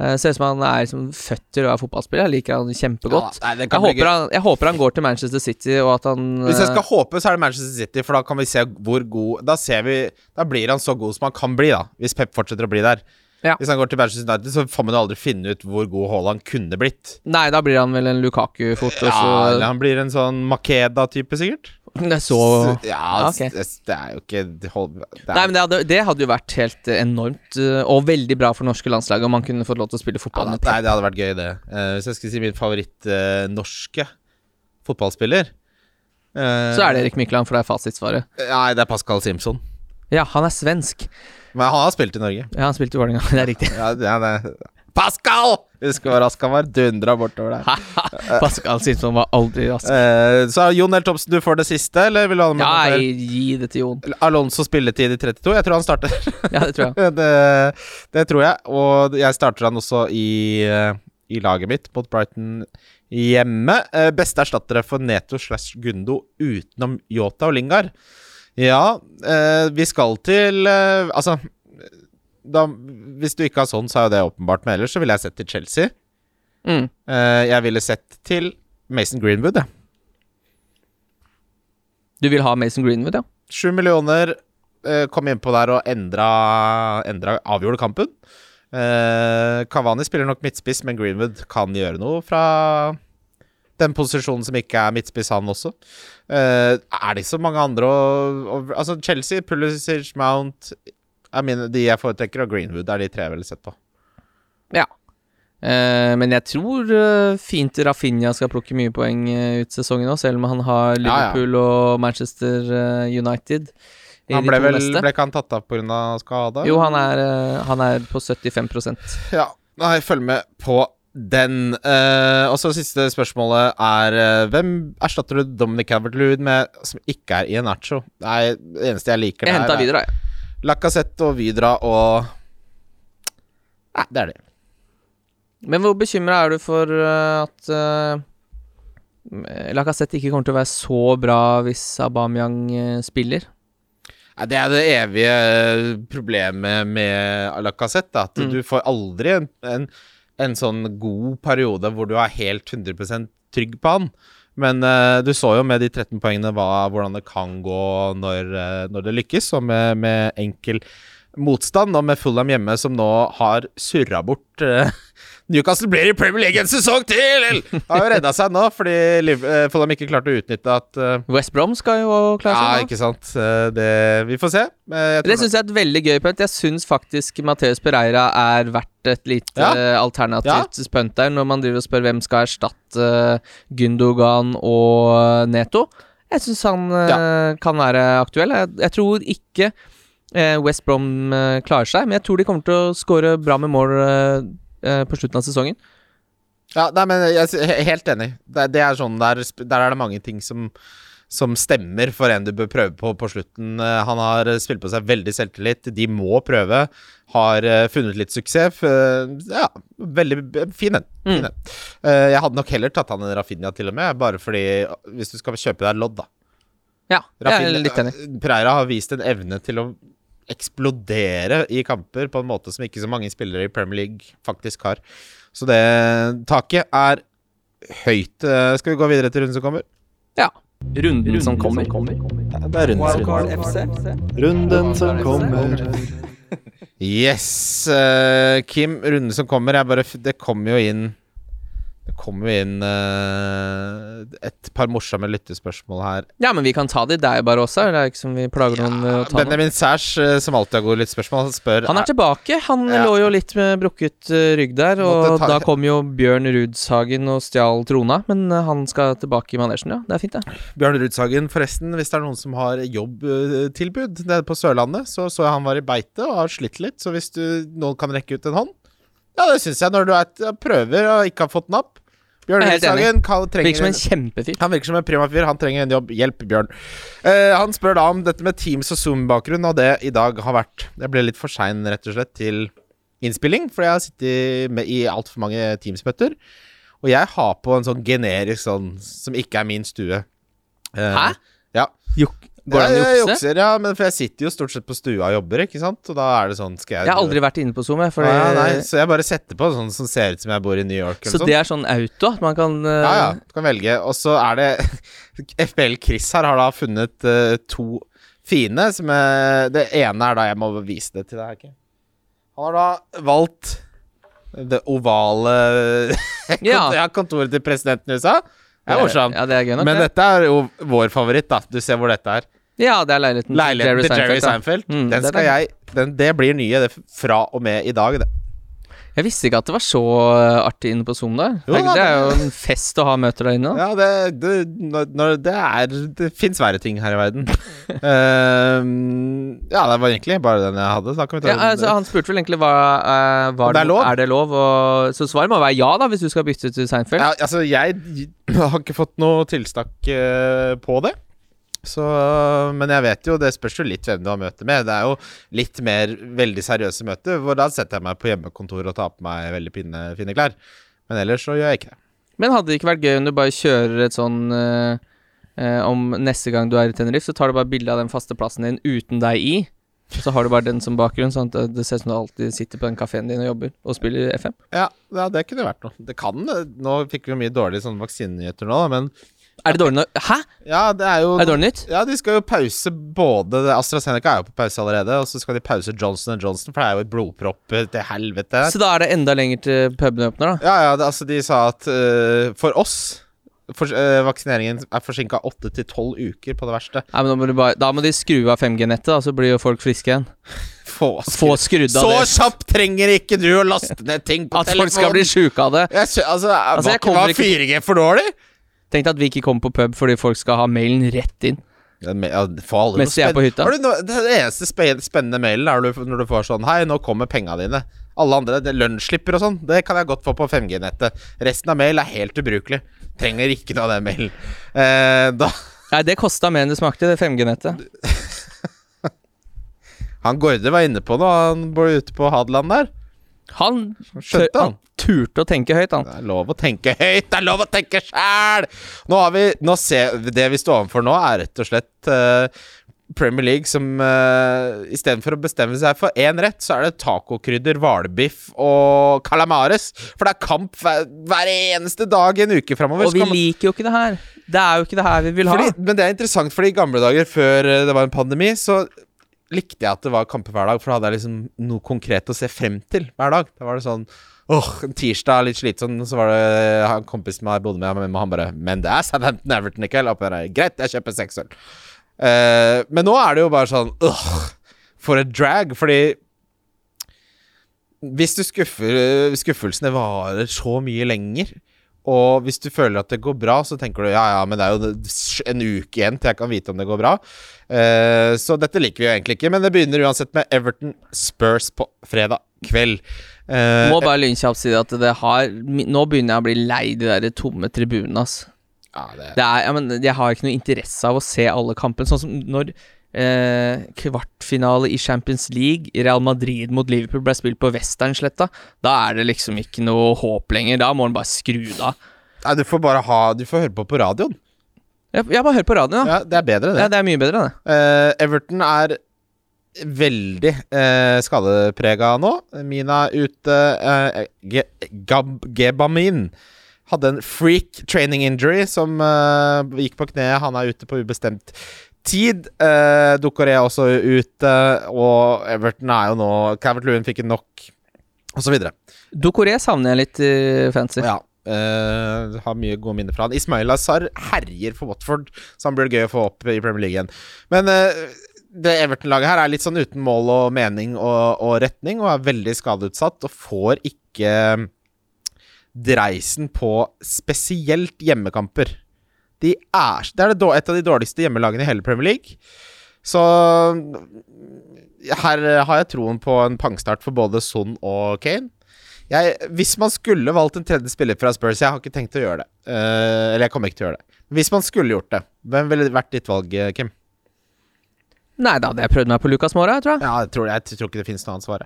eh, Ser ut som han er liksom født til å være fotballspiller. Jeg liker han kjempegodt. Ja, nei, Jeg håper, han, jeg håper han går til Manchester City, og at han Hvis jeg eh, skal håpe, så er det Manchester City, for da kan vi se hvor god Da ser vi Da blir han så god som han kan bli, da. Hvis Pep fortsetter å bli der. Ja. Hvis han går til Manchester United, så får man jo aldri finne ut hvor god Haaland kunne blitt. Nei, da blir han vel en Lukaku fort, Ja, eller han blir en sånn Makeda-type, sikkert. Det er så Ja, okay. det, det er jo ikke det hold- det er, Nei, men det hadde, det hadde jo vært helt eh, enormt, eh, og veldig bra for norske landslag om man kunne fått lov til å spille ja, fotball Nei, det hadde vært gøy, det. Uh, hvis jeg skulle si min favoritt-norske fotballspiller uh, Så er det Erik Mykland, for det er fasitsvaret. Nei, det er Pascal Simpson. Ja, han er svensk. Men han har spilt i Norge. Ja, han spilte i Vålerenga, det er riktig. Ja, det, ja, det. Pascal! Husker hvor rask han var. Dundra bortover der. Pascal Simpson var aldri rask. Eh, så Jon L. Thomsen, du får det siste, eller vil du ha Ja, noe mer? gi det til Jon. Alonso spilletid i 32? Jeg tror han starter. Ja, det tror jeg. det, det tror jeg. Og jeg starter han også i, eh, i laget mitt mot Brighton hjemme. Eh, beste erstattere for Neto slash Gundo utenom Yota og Lingard. Ja, eh, vi skal til eh, Altså da, Hvis du ikke har sånn, så er jo det åpenbart. Men ellers så ville jeg sett til Chelsea. Mm. Eh, jeg ville sett til Mason Greenwood, jeg. Du vil ha Mason Greenwood, ja? Sju millioner eh, kom innpå der og endra, endra avgjorde kampen. Eh, Cavani spiller nok midtspiss, men Greenwood kan gjøre noe fra den posisjonen som ikke er midtspiss, han også. Uh, er det så mange andre å, Altså, Chelsea, Pulisic, Mount er mine, De jeg foretrekker, og Greenwood er de tre jeg ville sett på. Ja. Uh, men jeg tror uh, fint Rafinha skal plukke mye poeng ut sesongen nå, selv om han har Ja, ja. Liverpool og Manchester United. Han ble vel. Ble ikke han tatt av pga. skade? Jo, han er, han er på 75% Ja, nei, følg med på den. Uh, og så siste spørsmålet er uh, Hvem erstatter du Dominic Calvert-Lewin med som ikke er Ianacho? nacho det eneste jeg liker Jeg henta er videre, jeg. Lacassette og Vidra og Nei, det er det. Men hvor bekymra er du for uh, at uh, Lacassette ikke kommer til å være så bra hvis Aubameyang spiller? Det er det evige problemet med Lacassette. At Mm. du får aldri en, en, en sånn god periode hvor du er helt 100% trygg på han. Men uh, du så jo med de 13 poengene hva, hvordan det kan gå når, eh, når det lykkes, og med, med enkel motstand, nå med Fulham hjemme som nå har surra bort uh, Newcastle blir i Premier League en sesong til! Har jo redda seg nå, fordi eh, Fulham ikke klarte å utnytte at uh, West Brom skal jo klare Ja, seg nå. ikke sant. Det, vi får se. Det syns jeg er et veldig gøy punt. Jeg syns faktisk Mateus Pereira er verdt et lite Ja. alternativt alternativt punt der, når man driver og spør hvem skal erstatte Gundogan og Neto. Jeg syns han ja. kan være aktuell. Jeg, jeg tror ikke West Brom eh, klarer seg, men jeg tror de kommer til å skåre bra med mål eh, eh, på slutten av sesongen. Ja, nei, men jeg er helt enig. Det, det er sånn der, der er det mange ting som, som stemmer for en du bør prøve på på slutten. Eh, Han har eh, spilt på seg veldig selvtillit. De må prøve. Har eh, funnet litt suksess. Eh, Ja, veldig fin en. Mm. Eh, Jeg hadde nok heller tatt han en Rafinha, til og med. Bare fordi Hvis du skal kjøpe deg lodd, da. Ja, jeg er litt enig. Preira har vist en evne til å eksplodere i kamper på en måte som ikke så mange spillere i Premier League faktisk har. Så det taket er høyt. Eh, Skal vi gå videre til runden som kommer? Ja. Runden, som kommer. Det er runden Wildcard runde. Runden som kommer. Yes, Uh, Kim. Runden som kommer. Jeg bare, det kommer jo inn kommer jo inn eh, et par morsomme lyttespørsmål her. Ja, men vi kan ta det i deg bare også. Det er ikke som vi plager noen med å ta. Benjamin Sæsj, eh, som alltid har gode lyttespørsmål, spør Han er tilbake. Han Ja. lå jo litt med brukket eh, rygg der, og ta- da kom jo Bjørn Rudshagen og stjal trona. Men eh, han skal tilbake i manesjen, ja. Det er fint, det. Bjørn Rudshagen, forresten, hvis det er noen som har jobbtilbud nede på Sørlandet, så så jeg han var i beite og har slitt litt, så hvis du, noen kan rekke ut en hånd Ja, det syns jeg, når du er, prøver og ikke har fått napp. Bjørn Rudsagen Virker som en- kjempefyr. han virker som en prima fyr. Han trenger en jobb. Hjelp, Bjørn. Uh, han spør da om dette med Teams og Zoom-bakgrunn, og det i dag har vært Jeg ble litt for sein, rett og slett, til innspilling, fordi jeg har sittet med, i altfor mange Teams-møter. Og jeg har på en sånn generisk sånn som ikke er min stue. Uh, Hæ? Ja. Juk Går det an å jukse? jeg jukser, ja, men for jeg sitter jo stort sett på stua og jobber, ikke sant? Og da er det sånn Skal jeg Jeg har aldri vært inne på Zoom, jeg. Fordi, ja, nei, Så jeg bare setter på sånn som ser ut som jeg bor i New York. så sånn. det er sånn auto at man kan uh... Ja, ja, du kan velge. Og så er det FBL Chris her har da funnet uh, to fine, som er Det ene er da Jeg må vise det til deg, ikke? Han har da valgt det ovale Ja. kontoret til presidenten i USA. Det er morsomt. Ja, det er gøy nok. Men det. dette er jo vår favoritt, da. Du ser hvor dette er. Ja, det er leiligheten, Leiligheten til Jerry da. Seinfeld. Mm, den det skal jeg den, Det blir nye det, fra og med i dag, det. Jeg visste ikke at det var så eh, artig inne på Zoom der. Jo, da, det er jo en fest å ha møter der inne. Ja, det, det, når, det er Det fins verre ting her i verden. uh, ja, det var egentlig bare den jeg hadde. Så kan vi ta Ja, altså, han spurte vel egentlig hva, uh, var det er lov? Er det lov? Og, så svaret må være ja, da, hvis du skal bytte til Seinfeld. ja, altså, jeg har ikke fått noe tilstakk uh, på det. Så, men jeg vet jo, det spørs jo litt hvem du har møte med. Det er jo litt mer veldig seriøse møter, hvor da setter jeg meg på hjemmekontoret og tar på meg veldig fine, fine klær. Men ellers så gjør jeg ikke det. Men hadde det ikke vært gøy om du bare kjører et sånn eh, eh, Om neste gang du er i Tenerife, så tar du bare bilde av den faste plassen din uten deg i. Så har du bare den som bakgrunn, sånn at det- det ser ut som du alltid sitter på den kafeen din og jobber og spiller FM. Ja, ja, det kunne vært noe. Det kan Nå fikk vi jo mye dårlige sånne vaksinenyheter nå, da, men Er det dårlig nå? Hæ? ja, det er jo Er det dårlig nytt? Ja, de skal jo pause både AstraZeneca er jo på pause allerede, og så skal de pause Johnson Johnson, for det er jo et blodpropp til helvete. Så da er det enda lenger til pubene åpner, da? Ja, ja, det, altså de sa at uh, for oss for, eh, Vaksineringen er forsinka åtte til tolv uker på det verste. Nei, men da, må bare, da må de skru av 5G-nettet, da, så blir jo folk friske igjen. Få, Få skrudd av Så det. kjapt trenger ikke du å laste ned ting på telefonen! At folk skal bli sjuke av det. Jeg altså, Altså, var, ikke- var 4G for dårlig? Tenk deg at vi ikke kommer på pub fordi folk skal ha mailen rett inn. Ja, Mens jeg er på hytta. Har du det eneste spe- spennende mailen er når du, får sånn Hei, nå kommer penga dine. Alle andre, det lønnsslipper og sånn, det kan jeg godt få på 5G-nettet. Resten av mail er helt ubrukelig. Trenger ikke noe av den mailen. Eh, da Nei, det kosta mer enn det smakte, det 5G-nettet. Han Gårde var inne på noe, han bor ute på Hadeland der. Han, Skjønte han. han turte å tenke høyt, han. Det er lov å tenke høyt, det er lov å tenke sjæl! Nå har vi nå ser, Det vi står overfor nå, er rett og slett uh, Premier League som uh, istedenfor å bestemme seg for én rett, så er det tacokrydder, hvalbiff og calamares. For det er kamp hver, hver eneste dag i en uke framover. Og vi liker jo ikke det her. Det er jo ikke det her vi vil ha. Fordi, men det er interessant, fordi i gamle dager, før eh, det var en pandemi, så likte jeg at det var kamper hver dag, for da hadde jeg liksom noe konkret å se frem til hver dag. Da var det sånn Åh, en tirsdag litt slitsom, så var det han kompisen som jeg bodde med, og han bare Men det er Southampton Everton i kveld. Greit, jeg kjøper seks øl. Uh, men nå er det jo bare sånn Åh, for et drag. Fordi hvis du skuffer Skuffelsene varer så mye lenger, og hvis du føler at det går bra, så tenker du ja, ja, men det er jo en uke igjen til jeg kan vite om det går bra. Eh, så dette liker vi jo egentlig ikke, men det begynner uansett med Everton Spurs på fredag kveld. Eh, Må bare lynkjapt si at det har Nå begynner jeg å bli lei de der tomme tribunene, ass. ja, det, Det er, jeg, men jeg har ikke noe interesse av å se alle kampene. Sånn som når eh, kvartfinale i Champions League, Real Madrid mot Liverpool, ble spilt på Westernsletta. Da er det liksom ikke noe håp lenger. Da må man bare skru det av. Nei, du får bare ha Du får høre på på radioen. Jeg, jeg bare hører på radioen, da. Ja, det er bedre, det. Ja, det er mye bedre, det. Eh, Everton er veldig eh, skadeprega nå. Mina ute. Eh, Gebamin hadde en freak training injury som eh, gikk på kneet. Han er ute på ubestemt tid. Uh, dukker er også ute, og Everton er jo nå Cavert Lewin fikk en nok, osv. Dokoré savner jeg litt i fancy. Ja. Uh, har mye gode minner fra han. Ismail Azar herjer for Watford, så han blir gøy å få opp i Premier League igjen. Men uh, det Everton-laget her er litt sånn uten mål og mening og, og retning, og er veldig skadeutsatt, og får ikke dreisen på spesielt hjemmekamper. De er, det er det, et av de dårligste hjemmelagene i hele Premier League. Så her har jeg troen på en pangstart for både Son og Kane. Jeg, hvis man skulle valgt en tredje spiller fra Spurs Jeg har ikke tenkt å gjøre det. Uh, eller jeg kommer ikke til å gjøre det. Hvis man skulle gjort det, hvem ville vært ditt valg, Kim? Nei, da hadde jeg prøvd meg på Lucas Mora, tror jeg. Ja, jeg tror, jeg tror ikke det finnes noe annet svar.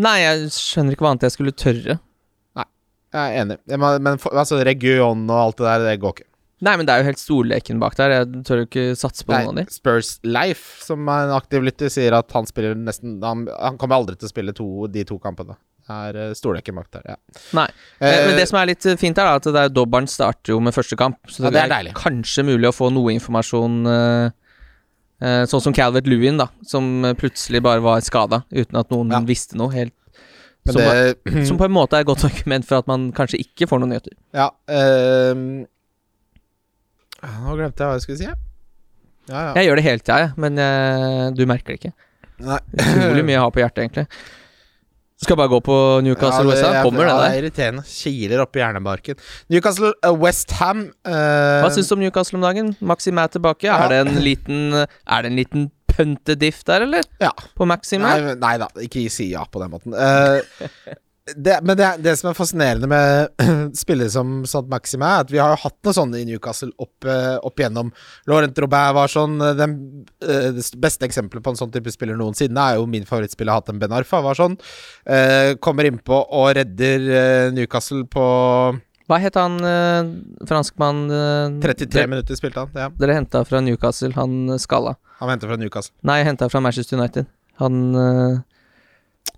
Nei, jeg skjønner ikke hva annet jeg skulle tørre. Nei, Jeg er enig. Men, Men altså, region og alt det der, det går ikke. Nei, men det er jo helt storleken bak der. Jeg tør jo ikke satse på noen av Nei, de. Spurs Life, som er en aktiv lytter, sier at han spiller nesten Han, han kommer aldri til å spille to, de to kampene. Det er uh, storleken bak der, ja. Nei. Eh, Men det som er litt fint her, da, at det er dobbelen starter jo med første kamp. Så Ja, det er deilig. kanskje mulig å få noe informasjon eh, eh, Sånn som Calvert Lewin, da, som eh, plutselig bare var skada uten at noen Ja. visste noe. Helt, som, det, som på en måte er et godt argument for at man kanskje ikke får noen nyheter. Ja ehm, Nå glemte jeg hva jeg skulle si. Ja, ja. Jeg gjør det hele tida, ja, men uh, du merker det ikke. Nei. Utrolig mye jeg har på hjertet, egentlig. Skal bare gå på Newcastle Ja, West Ham. er- Kommer det ja, der? Det er irriterende. Kiler oppi hjernebarken. Newcastle uh, West Ham uh, Hva syns du om Newcastle om dagen? Maxim er tilbake. Ja. Er det en liten Er det en liten puntediff der, eller? Ja. På Maxim? Nei, nei da, ikke si ja på den måten. Eh, det, men det, det som er fascinerende med spillere som Sant Maxime, er at vi har jo hatt noe sånn i Newcastle opp, eh, opp igjennom. Laurent Robert var sånn eh, Den eh, det beste eksempelet på en sånn type spiller noensinne er jo min favorittspiller Hatem Ben Arfa. Var sånn. Eh, kommer innpå og redder eh, Newcastle på Hva het han eh, franskmann eh, 33 dere, minutter, spilte han. Ja. dere henta fra Newcastle, han eh, skalla? Han henta fra Newcastle. Nei, henta fra Manchester United. Han uh,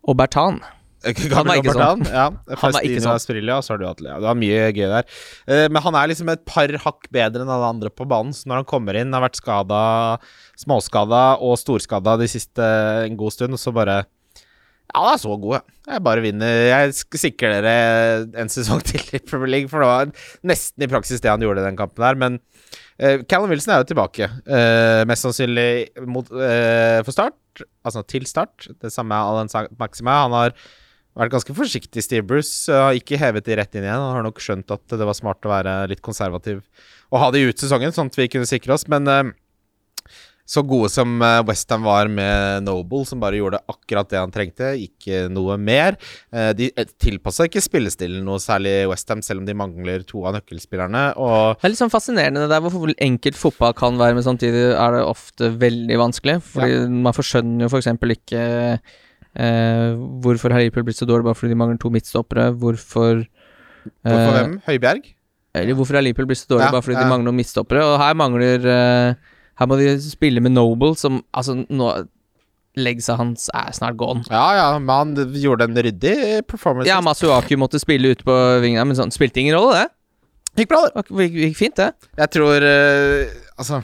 Aubertan. Han er ikke sånn. Ja, Han er ikke sånn. Asprilla, så har du hatt ja, Du har mye gøy der. Eh, men han er liksom et par hakk bedre enn alle andre på banen. Så når han kommer inn, har vært skada, småskada og storskada de siste en god stund, så bare Ja, han er så god, jeg. Jeg bare vinner. Jeg sikrer dere en sesong til i Premier League, for det var nesten i praksis det han gjorde i den kampen der, Men uh, Callum Wilson er jo tilbake. uh, mest sannsynlig mot, for start. Altså til start. Det samme er Alan Maxima. Han har vært ganske forsiktig, Steve Bruce. Har ikke hevet de rett inn igjen. Han har nok skjønt at det var smart å være litt konservativ og ha de ut sesongen, sånn at vi kunne sikre oss. Men eh, så gode som uh, Westham var med Noble, som bare gjorde akkurat det han trengte, ikke noe mer. Uh, de tilpassa ikke spillestilen noe særlig Westham, selv om de mangler to av nøkkelspillerne. Og Det er litt sånn fascinerende det der hvor enkelt fotball kan være, men samtidig er det ofte veldig vanskelig. Fordi man forskjønner jo f.eks. For ikke eh, hvorfor har Liverpool blitt så dårlig bare fordi de mangler to midtstoppere. Hvorfor hvorfor eh, hvem? Høibjerg? Eller hvorfor har Liverpool blitt så dårlig Ja, bare fordi ja. de mangler noen midtstoppere? Og her mangler eh, Her må de spille med Noble, som altså nå Legsa hans er snart gone. Ja, ja, men han gjorde en ryddig performance. Ja, Masuaku måtte spille ute på vingene, men sånn spilte ingen rolle, det. Gikk bra, det. Gikk, gikk fint, det. Jeg tror eh, Altså,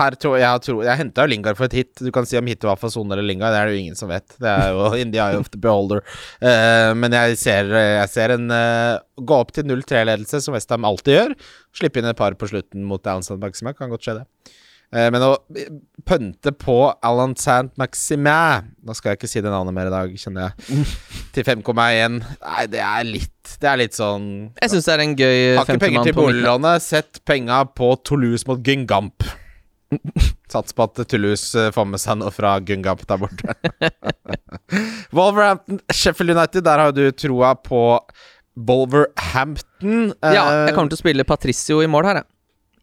her tror jeg tror, Jeg henta jo Lingard for et hit. Du kan si om hitet var for Son eller Lingard, det er det jo ingen som vet. Det er jo in the eye of the beholder. Uh, men jeg ser, jeg ser en uh, gå opp til 0-3-ledelse, som Westham alltid gjør. Slippe inn et par på slutten mot som Maxima, kan godt skje det. Eh, men å pønte på Alan Sant Maxime Nå skal jeg ikke si det navnet mer i dag, kjenner jeg. Til 5,1. Nei, det er litt Det er litt sånn Jeg syns det er en gøy har ikke penger til boliglånet. Sett penga på Toulouse mot Gungamp. Sats på at Toulouse eh, får med seg noe fra Gungamp der borte. Wolverhampton, Sheffield United, der har du troa på Wolverhampton. Ja, Eh, jeg kommer til å spille Patricio i mål her, jeg.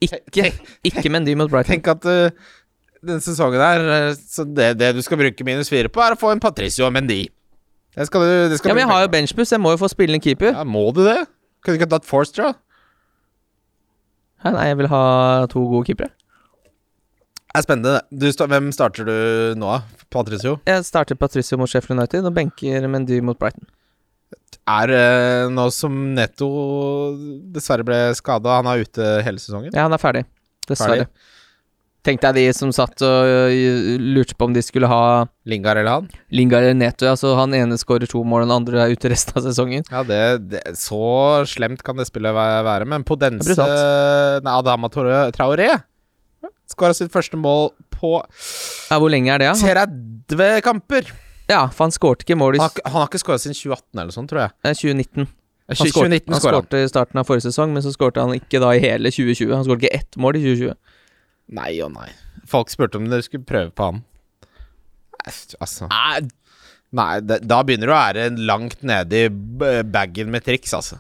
Ikke, ikke Mendy mot Brighton. Tenk at uh, denne sesongen her eh, Så det, det du skal bruke minus fire på, er å få en Patricio og Mendy. Det skal du det skal Ja, men jeg har jo benchbus jeg må jo få spille en keeper. ja, Må du det? Kunne du ikke tatt Forster, da? Hæ, Nei, jeg vil ha to gode keepere. Det er spennende. Du, hvem starter du nå? Patricio? Jeg starter Patricio mot Sheffield United og benker Mendy mot Brighton. Er eh, nå som Netto dessverre ble skada. Han er ute hele sesongen. Ja, han er ferdig. Dessverre. Tenkte jeg de som satt og øh, lurte på om de skulle ha Lingard eller han? Lingard eller Neto. Altså, han ene skårer to mål, den andre er ute resten av sesongen. Ja, det, det Så slemt kan det spillet væ- være. Men Podense. Nei, Adama Traoré- skåra sitt første mål på Ja, Hvor lenge er det, da? 30 kamper. Ja, for han skårte ikke mål i Han, har ikke- han har ikke skåra siden 2018 eller sånn, tror jeg. eh, 2019. Han 20, skårte, 2019 han skåra han. skårte i starten av forrige sesong, men så skårte han ikke da i hele 2020. Han skårte ikke ett mål i 2020. Nei og nei. Folk spurte om dere skulle prøve på han. Nei, Altså Nei, det, da begynner du å være langt nede i b- bagen med triks, altså.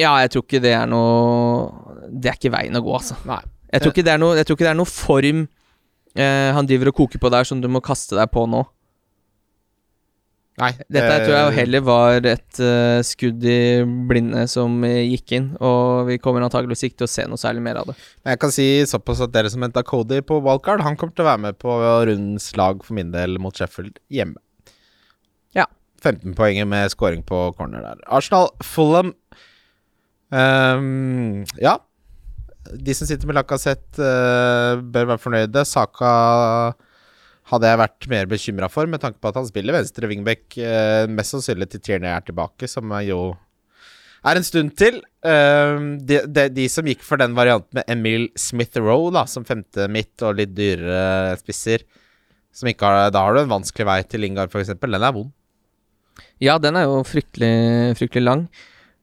Ja, jeg tror ikke det er noe Det er ikke veien å gå, altså. Nei. Jeg tror ikke det er noe, jeg tror ikke det er noe form eh, han driver og koker på der som du må kaste deg på nå. Nei Dette tror jeg eh, heller var et uh, skudd i blinde som eh, gikk inn, og vi kommer antakeligvis ikke til å se noe særlig mer av det. Men Jeg kan si såpass at dere som henta Cody på wildcard, han kommer til å være med på rundens lag for min del mot Sheffield hjemme. Ja. 15 poenger med scoring på corner der. Arsenal, Fulham um, Ja. De som sitter med Lacassette, uh, bør være fornøyde. Saka hadde jeg vært mer bekymra for, med tanke på at han spiller venstre wingback, eh, mest sannsynlig til Tierney er tilbake, som er jo er en stund til. Uh, de, de, de som gikk for den varianten med Emil Smith-Roe som femte midt og litt dyrere spisser som ikke har, Da har du en vanskelig vei til Lingard, f.eks. Den er vond. Ja, den er jo fryktelig, fryktelig lang.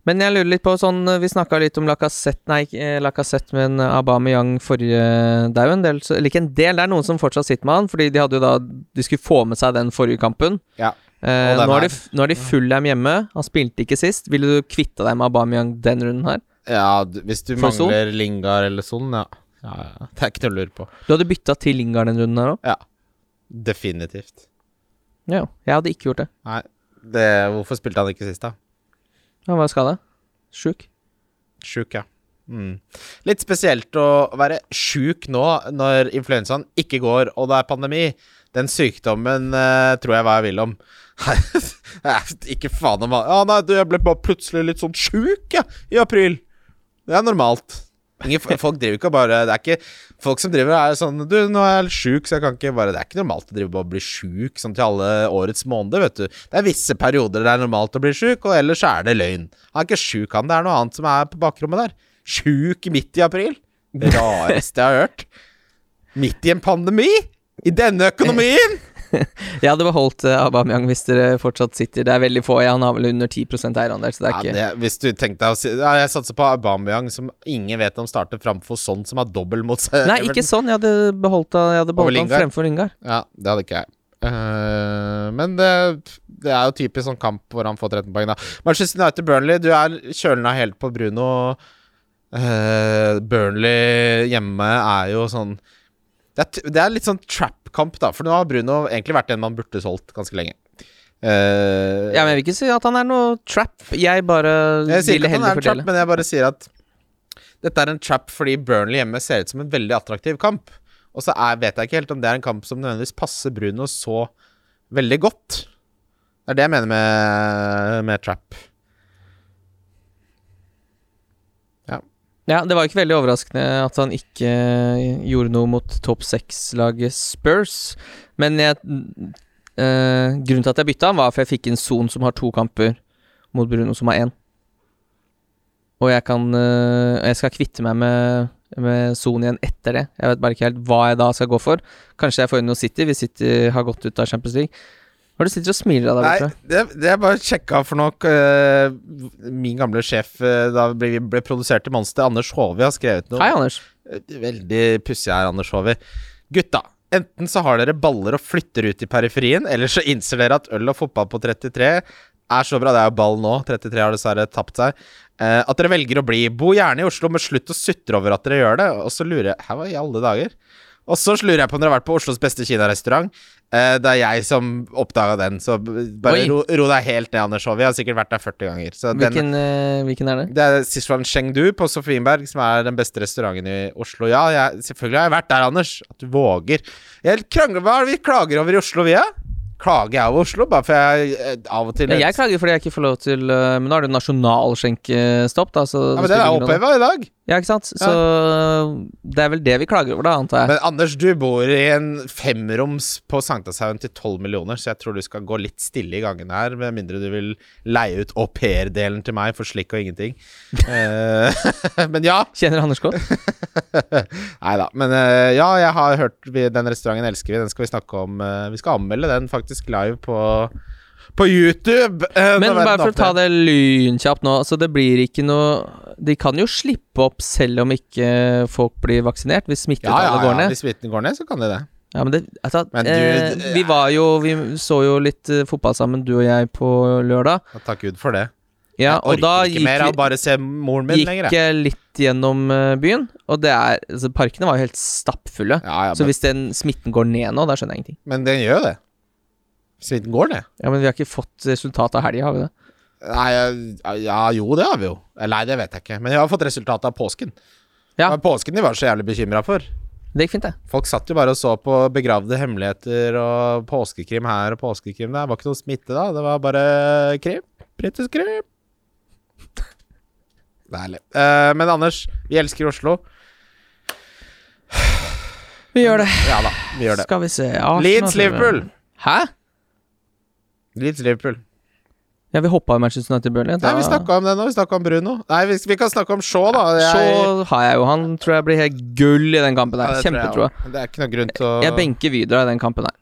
Men jeg lurer litt på sånn Vi snakka litt om Lacassette Nei, ikke Lacassette, men Aubameyang forrige Det er jo en del Eller ikke en del, det er noen som fortsatt sitter med han, fordi de hadde jo da De skulle få med seg den forrige kampen. Ja. Eh, nå, har de, nå er de Fulham hjemme. Han spilte ikke sist. Ville du kvitta deg med Aubameyang den runden her? Ja, hvis du For Son? mangler Lingard eller sånn, ja. ja. ja. Det er ikke noe å lure på. Du hadde bytta til Lingard den runden her òg? Ja. Definitivt. Ja, jeg hadde ikke gjort det. Nei, det, hvorfor spilte han ikke sist, da? Han var skada. Sjuk. Sjuk, ja. Mm. Litt spesielt å være sjuk nå når influensaen ikke går og det er pandemi. Den sykdommen uh, tror jeg hva jeg vil om. ikke faen om Ja, nei, du, jeg ble bare plutselig litt sånn sjuk, ja, i april. Det er normalt. Folk driver ikke bare Det er ikke Folk som driver er sånn Du, nå er jeg litt sjuk, så jeg kan ikke bare Det er ikke normalt å drive bare å bli sjuk sånn til alle årets måneder, vet du. Det er visse perioder det er normalt å bli sjuk, og ellers er det løgn. Han er ikke sjuk, han. Det er noe annet som er på bakrommet der. Sjuk midt i april. Det rareste jeg har hørt. Midt i en pandemi? I denne økonomien? Jeg hadde beholdt Aubameyang hvis dere fortsatt sitter. Det er veldig få. Ja, han har vel under 10 eierandel, så det er Ja, ikke det, hvis du tenkte deg å si ja, Jeg satser på Aubameyang, som ingen vet om starter framfor sånn, som har dobbel mot seg. Nei, ikke sånn. Jeg hadde beholdt, jeg hadde beholdt han fremfor Lingard. Ja, det hadde ikke jeg. Uh, men det, det er jo typisk sånn kamp hvor han får 13 poeng, da. Manchester United-Burnley, du er kjølna helt på Bruno. Uh, Burnley hjemme er jo sånn det er, det er litt sånn trap-kamp, da. For nå har Bruno egentlig vært en man burde solgt ganske lenge. Uh, Ja, men jeg vil ikke si at han er noe trap. Jeg bare jeg sier ikke at han heller er en trap, men jeg bare sier at dette er en trap fordi Burnley hjemme ser ut som en veldig attraktiv kamp. Og så er, vet jeg ikke helt om det er en kamp som nødvendigvis passer Bruno så veldig godt. Det er det jeg mener med, med trap. Ja, det var ikke veldig overraskende at han ikke gjorde noe mot topp seks-laget Spurs. Men jeg, eh, grunnen til at jeg bytta han, var for jeg fikk en Son som har to kamper, mot Bruno som har én. Og jeg kan eh, Jeg skal kvitte meg med, med Son igjen etter det. Jeg vet bare ikke helt hva jeg da skal gå for. Kanskje jeg får inn noe City, hvis City har gått ut av Champions League. Hva er det du sitter og smiler av der Nei, borte? det, det er bare sjekka for nok eh, Min gamle sjef eh, da ble, ble produsert i Monster, Anders Håvi, har skrevet noe Hei, Anders. Eh, Veldig pussig her, Anders Håvi. Gutta, enten så har dere baller og flytter ut i periferien, eller så innser dere at øl og fotball på 33 er så bra. Det er jo ball nå. 33 har dessverre tapt seg. Eh, at dere velger å bli. Bo gjerne i Oslo, men slutt å sutre over at dere gjør det. Og så lurer jeg Hæ, hva i alle dager? Og så lurer jeg på om dere har vært på Oslos beste kinarestaurant. Eh, det er jeg som oppdaga den, så bare ro, ro deg helt ned, Anders Vi Jeg har sikkert vært der 40 ganger. Så den, Hvilken, eh, hvilken er det? det er Sichuan Chengdu på Sofienberg, som er den beste restauranten i Oslo. Ja, jeg, selvfølgelig har jeg vært der, Anders. At du våger. Jeg krangler, Hva er det vi klager over i Oslo, vi, da? Klager jeg over Oslo? Bare for jeg eh, av og til jeg klager fordi jeg ikke får lov til eh, Men nå er det nasjonalskjenkestopp, da. Så Ja, men det er oppheva i dag. Ja, ikke sant? Så det er vel det vi klager over, da, antar jeg. Men Anders, du bor i en femroms på Sankthanshaugen til 12 millioner, så jeg tror du skal gå litt stille i gangen her, med mindre du vil leie ut au pair-delen til meg for slikk og ingenting. Eh, men ja. Kjenner Anders godt? Nei da. Men ja, jeg har hørt Den restauranten elsker vi. Den skal vi snakke om. vi skal anmelde den faktisk live på på YouTube. eh, Men bare for å ta det lynkjapt nå, så det blir ikke noe De kan jo slippe opp selv om ikke folk blir vaksinert, hvis ja, ja, ja. går ja, ned. Hvis smitten går ned, så kan de det. Ja, men det, altså, Men du, eh, vi var jo Vi så jo litt uh, fotball sammen, du og jeg, på lørdag. Takk Gud for det. Ja, jeg og orker da ikke mer av bare se moren min lenger. gikk jeg. litt gjennom eh, byen, og det er altså, Parkene var jo helt stappfulle. Ja, ja, Så men, hvis den smitten går ned nå, da skjønner jeg ingenting. men den gjør jo det. Smitten går ned. Ja, Men vi har ikke fått resultat av helga, har vi det? Nei, ja, jo, det har vi jo. Nei, det vet jeg ikke. Men vi har fått resultatet av påsken. Ja. Men påsken de var så jævlig bekymra for. Det gikk fint, det. Folk satt jo bare og så på begravde hemmeligheter og påskekrim her og påskekrim der. Det var ikke noe smitte da, det var bare krim. Britisk krim. Deilig. Uh, men Anders, vi elsker Oslo. Vi gjør det. Ja da, vi gjør det. Skal vi se Leeds Liverpool. Hæ? Leeds Liverpool. Ja, vi hoppa i Manchester United Burnley. Nei, vi snakka om det nå. Vi snakka om Bruno. Nei, vi, vi kan snakke om Shaw, da. Jeg, Shaw har jeg jo han. Tror jeg blir helt gull i den kampen der. Ja, Kjempetroa. Det er ikke noe grunn til å Jeg benker Vidra i den kampen der.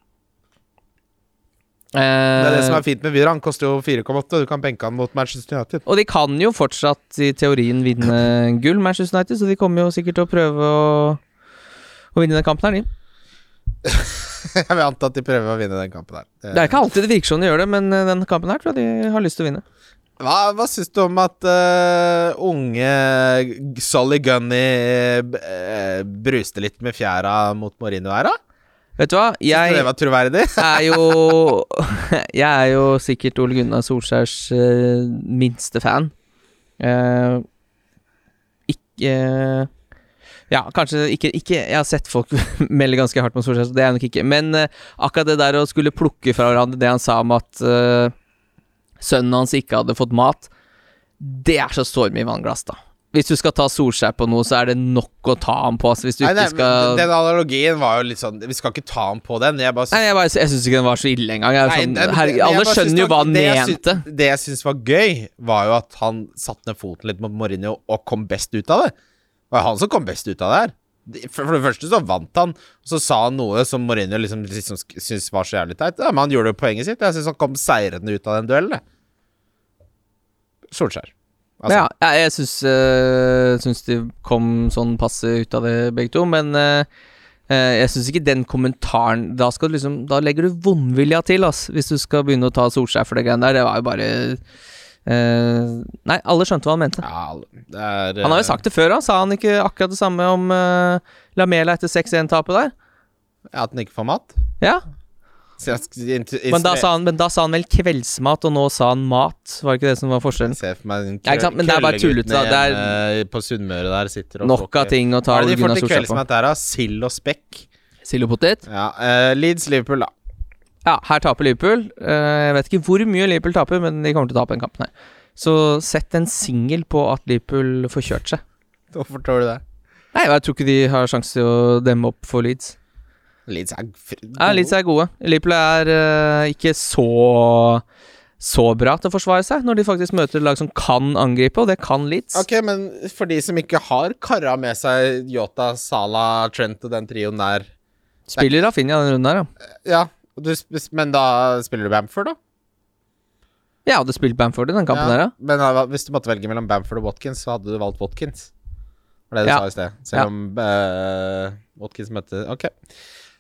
Det er det som Eh, er fint med Vidra. Han koster jo 4,8. Du kan benke han mot Manchester United. og de kan jo fortsatt i teorien vinne gull, Manchester United, så de kommer jo sikkert til å prøve å, å vinne den kampen her, de. Jeg vil anta at de prøver å vinne den kampen her. Det er ikke alltid det virker sånn de gjør det, men eh, den kampen her tror jeg de har lyst til å vinne. Hva, hva syns du om at uh, unge Solly Gunny uh, bruste litt med fjæra mot Mourinho her, da? Vet du hva, du jeg det var troverdig? er jo Jeg er jo sikkert Ole Gunnar Solskjærs uh, minste fan. Uh, ikke Ja, kanskje ikke, ikke Jeg har sett folk melde ganske hardt mot Solskjær, så det er nok ikke. Men uh, akkurat det der å skulle plukke fra hverandre det han sa om at uh, sønnen hans ikke hadde fått mat, det er så storm i vannglass, da. Hvis du skal ta Solskjær på noe, så er det nok å ta ham på. Altså, hvis du Nei, ikke nei, skal men Den analogien var jo litt sånn Vi skal ikke ta ham på den. Jeg bare Nei, jeg, bare- jeg syns ikke den var så ille engang. Nei, sånn, det- jeg alle skjønner jo hva han mente. syns- Det jeg syns var gøy, var jo at han satte ned foten litt mot Mourinho og kom best ut av det. Det var han som kom best ut av det her. For det første så vant han, og så sa han noe som Mourinho liksom, liksom syntes var så jævlig teit. Ja, men han gjorde jo poenget sitt. Jeg syns han kom seirende ut av den duellen. Solskjær. Altså, ja, jeg, syns, øh, syns de kom sånn passe ut av det, begge to, men øh, jeg syns ikke den kommentaren Da liksom Da legger du vondvilja til, ass, hvis du skal begynne å ta Solskjær for det greiene der. Det var jo bare øh, Nei, alle skjønte hva han mente. Ja, det er Han har jo sagt det før, da. Sa han ikke akkurat det samme om uh, Lamela etter 6-1-tapet der? Ja, At han ikke får mat. Ja, jeg men da, sa han, men da sa han vel kveldsmat, og nå sa han mat. Var det ikke det som var forskjellen? Se for meg den Ja, ikke sant, men det er bare tullete. På Sunnmøre der sitter og Nok av ting å ta Hva er det de får til kveldsmat der, da? Sild og spekk? Sild og potet? Ja. eh, Leeds Liverpool, da. Ja, her taper Liverpool. Eh, jeg vet ikke hvor mye Liverpool taper, men de kommer til å tape den kampen her. Så sett en singel på at Liverpool får kjørt seg. Hvorfor tror du det? Nei, jeg tror ikke de har sjanse til å demme opp for Leeds. Leeds er gode. Ja, Leeds er gode. Liverpool er uh, ikke så så bra til å forsvare seg, når de faktisk møter lag som kan angripe, og det kan Leeds. Ok, men for de som ikke har kara med seg Yota, Sala, Trent og den trioen der Spiller Rafinha den runden der, ja. Ja, du, men da spiller du Bamford, da? Jeg hadde spilt Bamford i den kampen der ja. Men uh, hvis du måtte velge mellom Bamford og Watkins, så hadde du valgt Watkins. Var det du Ja. sa i sted? Selv Ja. om uh, Watkins møtte Ok.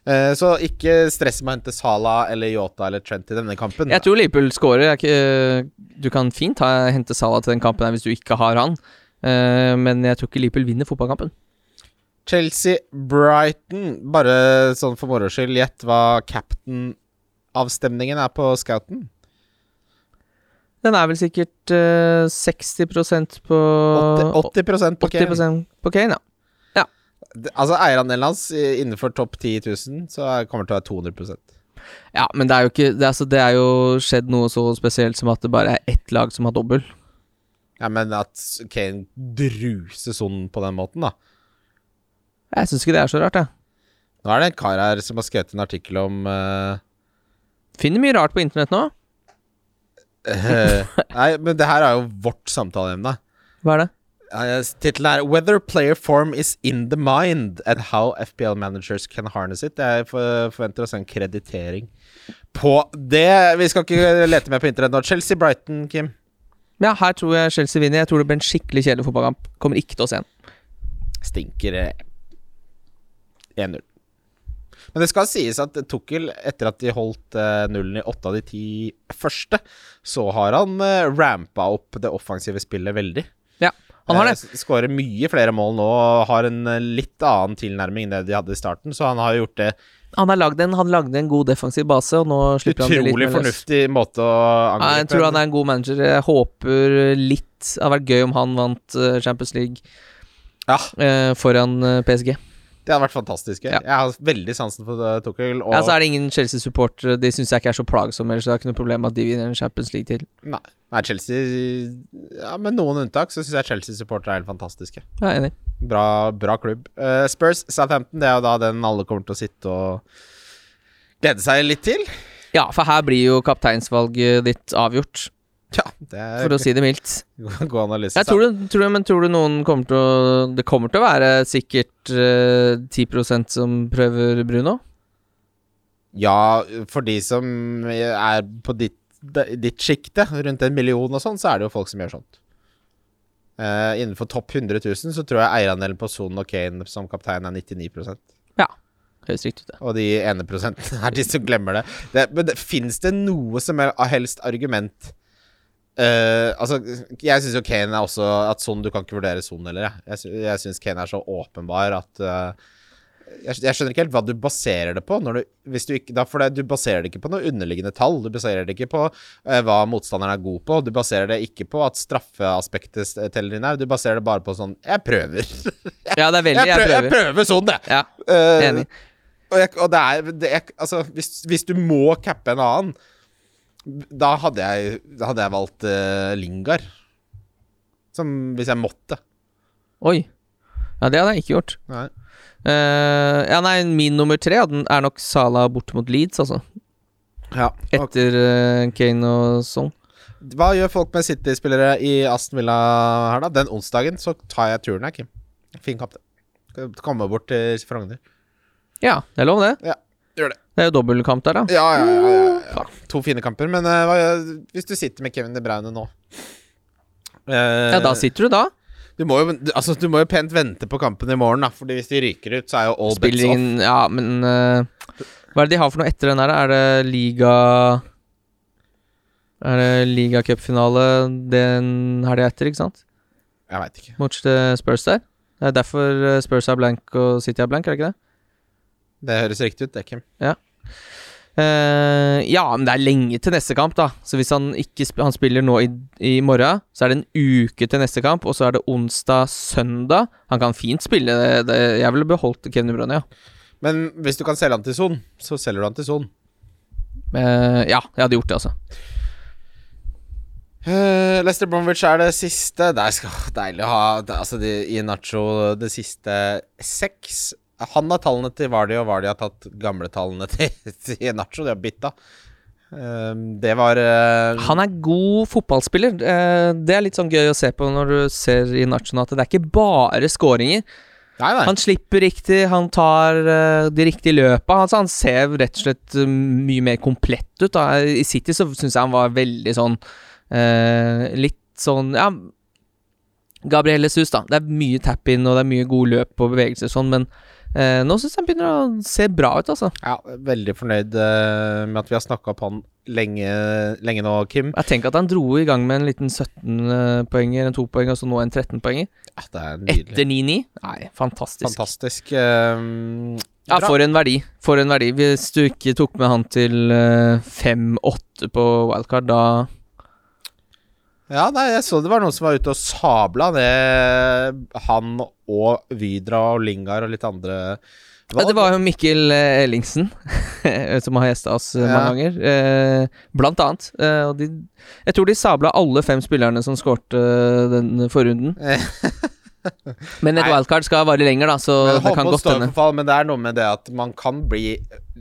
Uh, så ikke stress med å hente Salah eller Yota eller Trent i denne kampen. Jeg tror Liverpool scorer. Er ikke, du kan fint ha, hente Salah til den kampen hvis du ikke har han, uh, men jeg tror ikke Liverpool vinner fotballkampen. Chelsea-Brighton, bare sånn for moro skyld, gjett hva captain-avstemningen er på scouten? Den er vel sikkert uh, 60% på 80, 80 på Kane. 80% på Kane, ja. ja. Altså Eierandelen hans innenfor topp 10 000, så er- kommer det til å være 200% Ja, men det er jo ikke Det, altså, det er jo skjedd noe så spesielt som at det bare er ett lag som har dobbel. Ja, Men at Kane druser sånn på den måten, da. Jeg syns ikke det er så rart, jeg. Nå er det en kar her som har skrevet en artikkel om uh... Finner mye rart på internett nå. eh, Nei, men det her er jo vårt samtaleemne. Hva er det? Uh, Tittelen er 'Whether player form is in the mind and how FPL managers can harness it'. Jeg forventer oss en kreditering på det. Vi skal ikke lete mer på internett nå. Chelsea-Brighton, Kim. Ja, her tror jeg Chelsea vinner. Jeg tror det blir en skikkelig kjedelig fotballkamp. Kommer ikke til å se den. Stinker eh, 1-0. Men det skal sies at Tukkel, etter at de holdt eh, nullen i åtte av de ti første, så har han uh, rampa opp det offensive spillet veldig. Ja, han har det. Eh, Skårer mye flere mål nå har en eh, litt annen tilnærming enn det de hadde i starten, så han har gjort det Han har lagd en, han lagde en god defensiv base, og nå slipper han det litt utrolig fornuftig måte å angripe. Ja, jeg tror han er en god manager. Jeg håper litt Det hadde vært gøy om han vant eh, Champions League Ja, eh, foran eh, PSG. Det hadde vært fantastisk. gøy. Ja. Jeg har veldig sansen for Tuchel. Og Ja, så er det ingen Chelsea-supportere. De syns jeg ikke er så plagsomme, ellers det er ikke noe problem at de vinner en Champions League til. nei, nei, Chelsea Ja, Med noen unntak så syns jeg Chelsea-supportere er helt fantastiske. Er enig. Bra, bra klubb. Uh, Spurs Southampton, det er jo da den alle kommer til å sitte og glede seg litt til. Ja, for her blir jo kapteinsvalget ditt avgjort, Ja, det er for å si det mildt. god analyse. Jeg tror du, tror men tror du noen kommer til å Det kommer til å være sikkert eh, 10% som prøver Bruno? Ja, for de som er på ditt, ditt sjikte, rundt en million og sånn, så er det jo folk som gjør sånt. Uh, innenfor topp 100 000 så tror jeg eierandelen på Son og Kane som kaptein er 99 Høres riktig ut. Og de ene prosentene er de som glemmer det. det men det, fins det noe som helst argument Eh, Altså, jeg syns jo Kane er også At Son Du kan ikke vurdere Son heller, jeg. Jeg, jeg syns Kane er så åpenbar at uh, jeg, jeg skjønner ikke helt hva du baserer det på. Når du, hvis du ikke, da, for det, du baserer det ikke på noe underliggende tall. Du baserer det ikke på uh, hva motstanderen er god på. Du baserer det ikke på at straffeaspektet teller inn her. Du baserer det bare på sånn Jeg prøver. Ja, det er veldig Jeg prøver, jeg prøver. prøver sånn, det. Ja, enig. og, og det er, det Altså, hvis, hvis du må cappe en annen, da hadde jeg, da hadde jeg valgt uh, Lingard. Som hvis jeg måtte. Oi. Ja, det hadde jeg ikke gjort. Nei. Uh, ja, nei, min nummer tre er nok Sala bort mot Leeds, altså. Ja. Etter uh, Kane og sånn. Hva gjør folk med City-spillere i Aston Villa her, da? Den onsdagen så tar jeg turen her, Kim. Fin kaptein. Komme bort til Frogner. Ja, det er lov, det. Ja, gjør det. Det er jo dobbeltkamp der, da. Ja, ja, ja, ja, ja. To fine kamper. Men uh, hvis du sitter med Kevin De Bruyne nå uh, Ja, da sitter du da. Du må, jo, altså, du må jo pent vente på kampen i morgen, da. Fordi hvis de ryker ut, så er jo all bets off. Ja, men uh, Hva er det de har for noe etter den her? Er det liga Er det ligacupfinale den helga etter, ikke sant? Jeg veit ikke. Mot Spurs der? Det er derfor Spurs er blank og City er blank, er det ikke det? Det høres riktig ut, det, Kim. Eh, ja, men det er lenge til neste kamp, da. Så hvis han ikke sp han spiller nå i, i morgen, så er det en uke til neste kamp, og så er det onsdag-søndag. Han kan fint spille det. det jeg ville beholdt Kevin De ja. Men hvis du kan selge han til Son, så selger du han til Son. Uh, ja, jeg hadde gjort det, altså. Uh, Lester Bromwich er det siste. Det er deilig å ha det, Altså, de, i Nacho det siste seks Han har tallene til Vardi, og Vardi har tatt gamle tallene til, til Nacho. De har bytta. Eh, det var eh, Han er god fotballspiller. Eh, Det er litt sånn gøy å se på når du ser i Nacho at det er ikke bare skåringer. Nei, nei. Han slipper riktig, han tar eh, de riktige løpa. Altså, han ser rett og slett mye mer komplett ut. Da. I City så syns jeg han var veldig sånn Litt sånn Ja, Gabriel Jesus, da. Det er mye tap-in, og det er mye gode løp og bevegelser og sånn, men eh, nå syns jeg han begynner å se bra ut, altså. Ja, veldig fornøyd eh, med at vi har snakka opp han lenge, lenge nå, Kim. Jeg tenker at han dro i gang med en liten 17-poenger, en 2-poenger, og så nå en 13-poenger. Ja, det er nydelig. Etter 9-9. Nei, fantastisk. Fantastisk. eh, Ja, for en verdi. For en verdi. Hvis du ikke tok med han til eh, 5-8 på wildcard, da Ja, nei, jeg så det var noen som var ute og sabla ned han og Vidra og Lingard og litt andre Ja, det var jo Mikkel eh, Ellingsen som har gjesta oss ja. mange ganger. Eh, blant annet. Eh, og de, jeg tror de sabla alle fem spillerne som skårte eh, den forrunden. Men et wildcard skal vare lenger, da, så Men det kan godt hende. men det er noe med det at man kan bli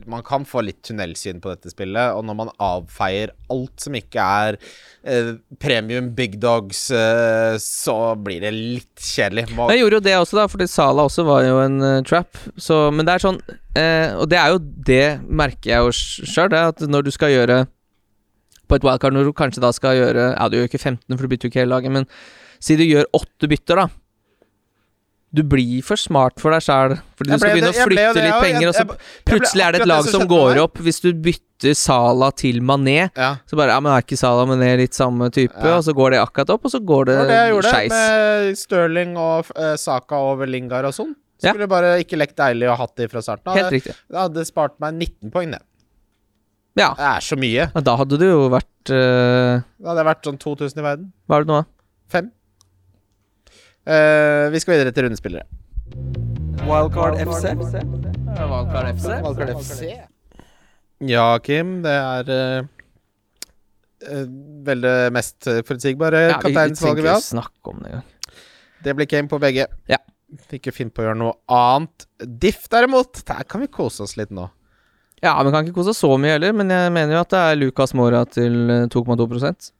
Man kan få litt tunnelsyn på dette spillet, og når man avfeier alt som ikke er eh, premium big dogs, eh, så blir det litt kjedelig. Man... Jeg gjorde jo det også, da, fordi Sala også var jo en uh, trap. Så, men det er sånn eh, Og det er jo det, merker jeg jo sjøl, det, at når du skal gjøre På et wildcard, når du kanskje da skal gjøre Ja, du gjør ikke 15, for du bytter jo ikke hele laget, men si du gjør åtte bytter, da. Du blir for smart for deg sjæl, fordi du skal begynne det- å flytte det, litt penger, og så plutselig er det et lag som går opp. Hvis du bytter Sala til Mané, ja. så bare Ja, men er ikke Sala Mané litt samme type? Ja. Og så går det akkurat opp, og så går det skeis. det jeg gjorde skeis. med Stirling og uh, Saka over Lingard og sånn. Ja. Skulle bare ikke lekt deilig og hatt de fra starten av. Det det hadde spart meg 19 poeng, det. Ja. Det er så mye. Men da hadde du jo vært uh... Da hadde jeg vært sånn 2000 i verden. Hva er det nå, da? Fem. Eh, vi skal videre til rundespillere. Wildcard FC. Wildcard FC. Wildcard FC. Ja, Kim, det er uh, eh, vel det mest forutsigbare Ja, kapteinsvalget vi ikke har hatt. snakke om det engang. Det blir Kane på begge. Ja. Ikke finn på å gjøre noe annet. Diff, derimot, der kan vi kose oss litt nå. Ja, vi kan ikke kose oss så mye heller, men jeg mener jo at det er Lucas Mora til eh, 2,2%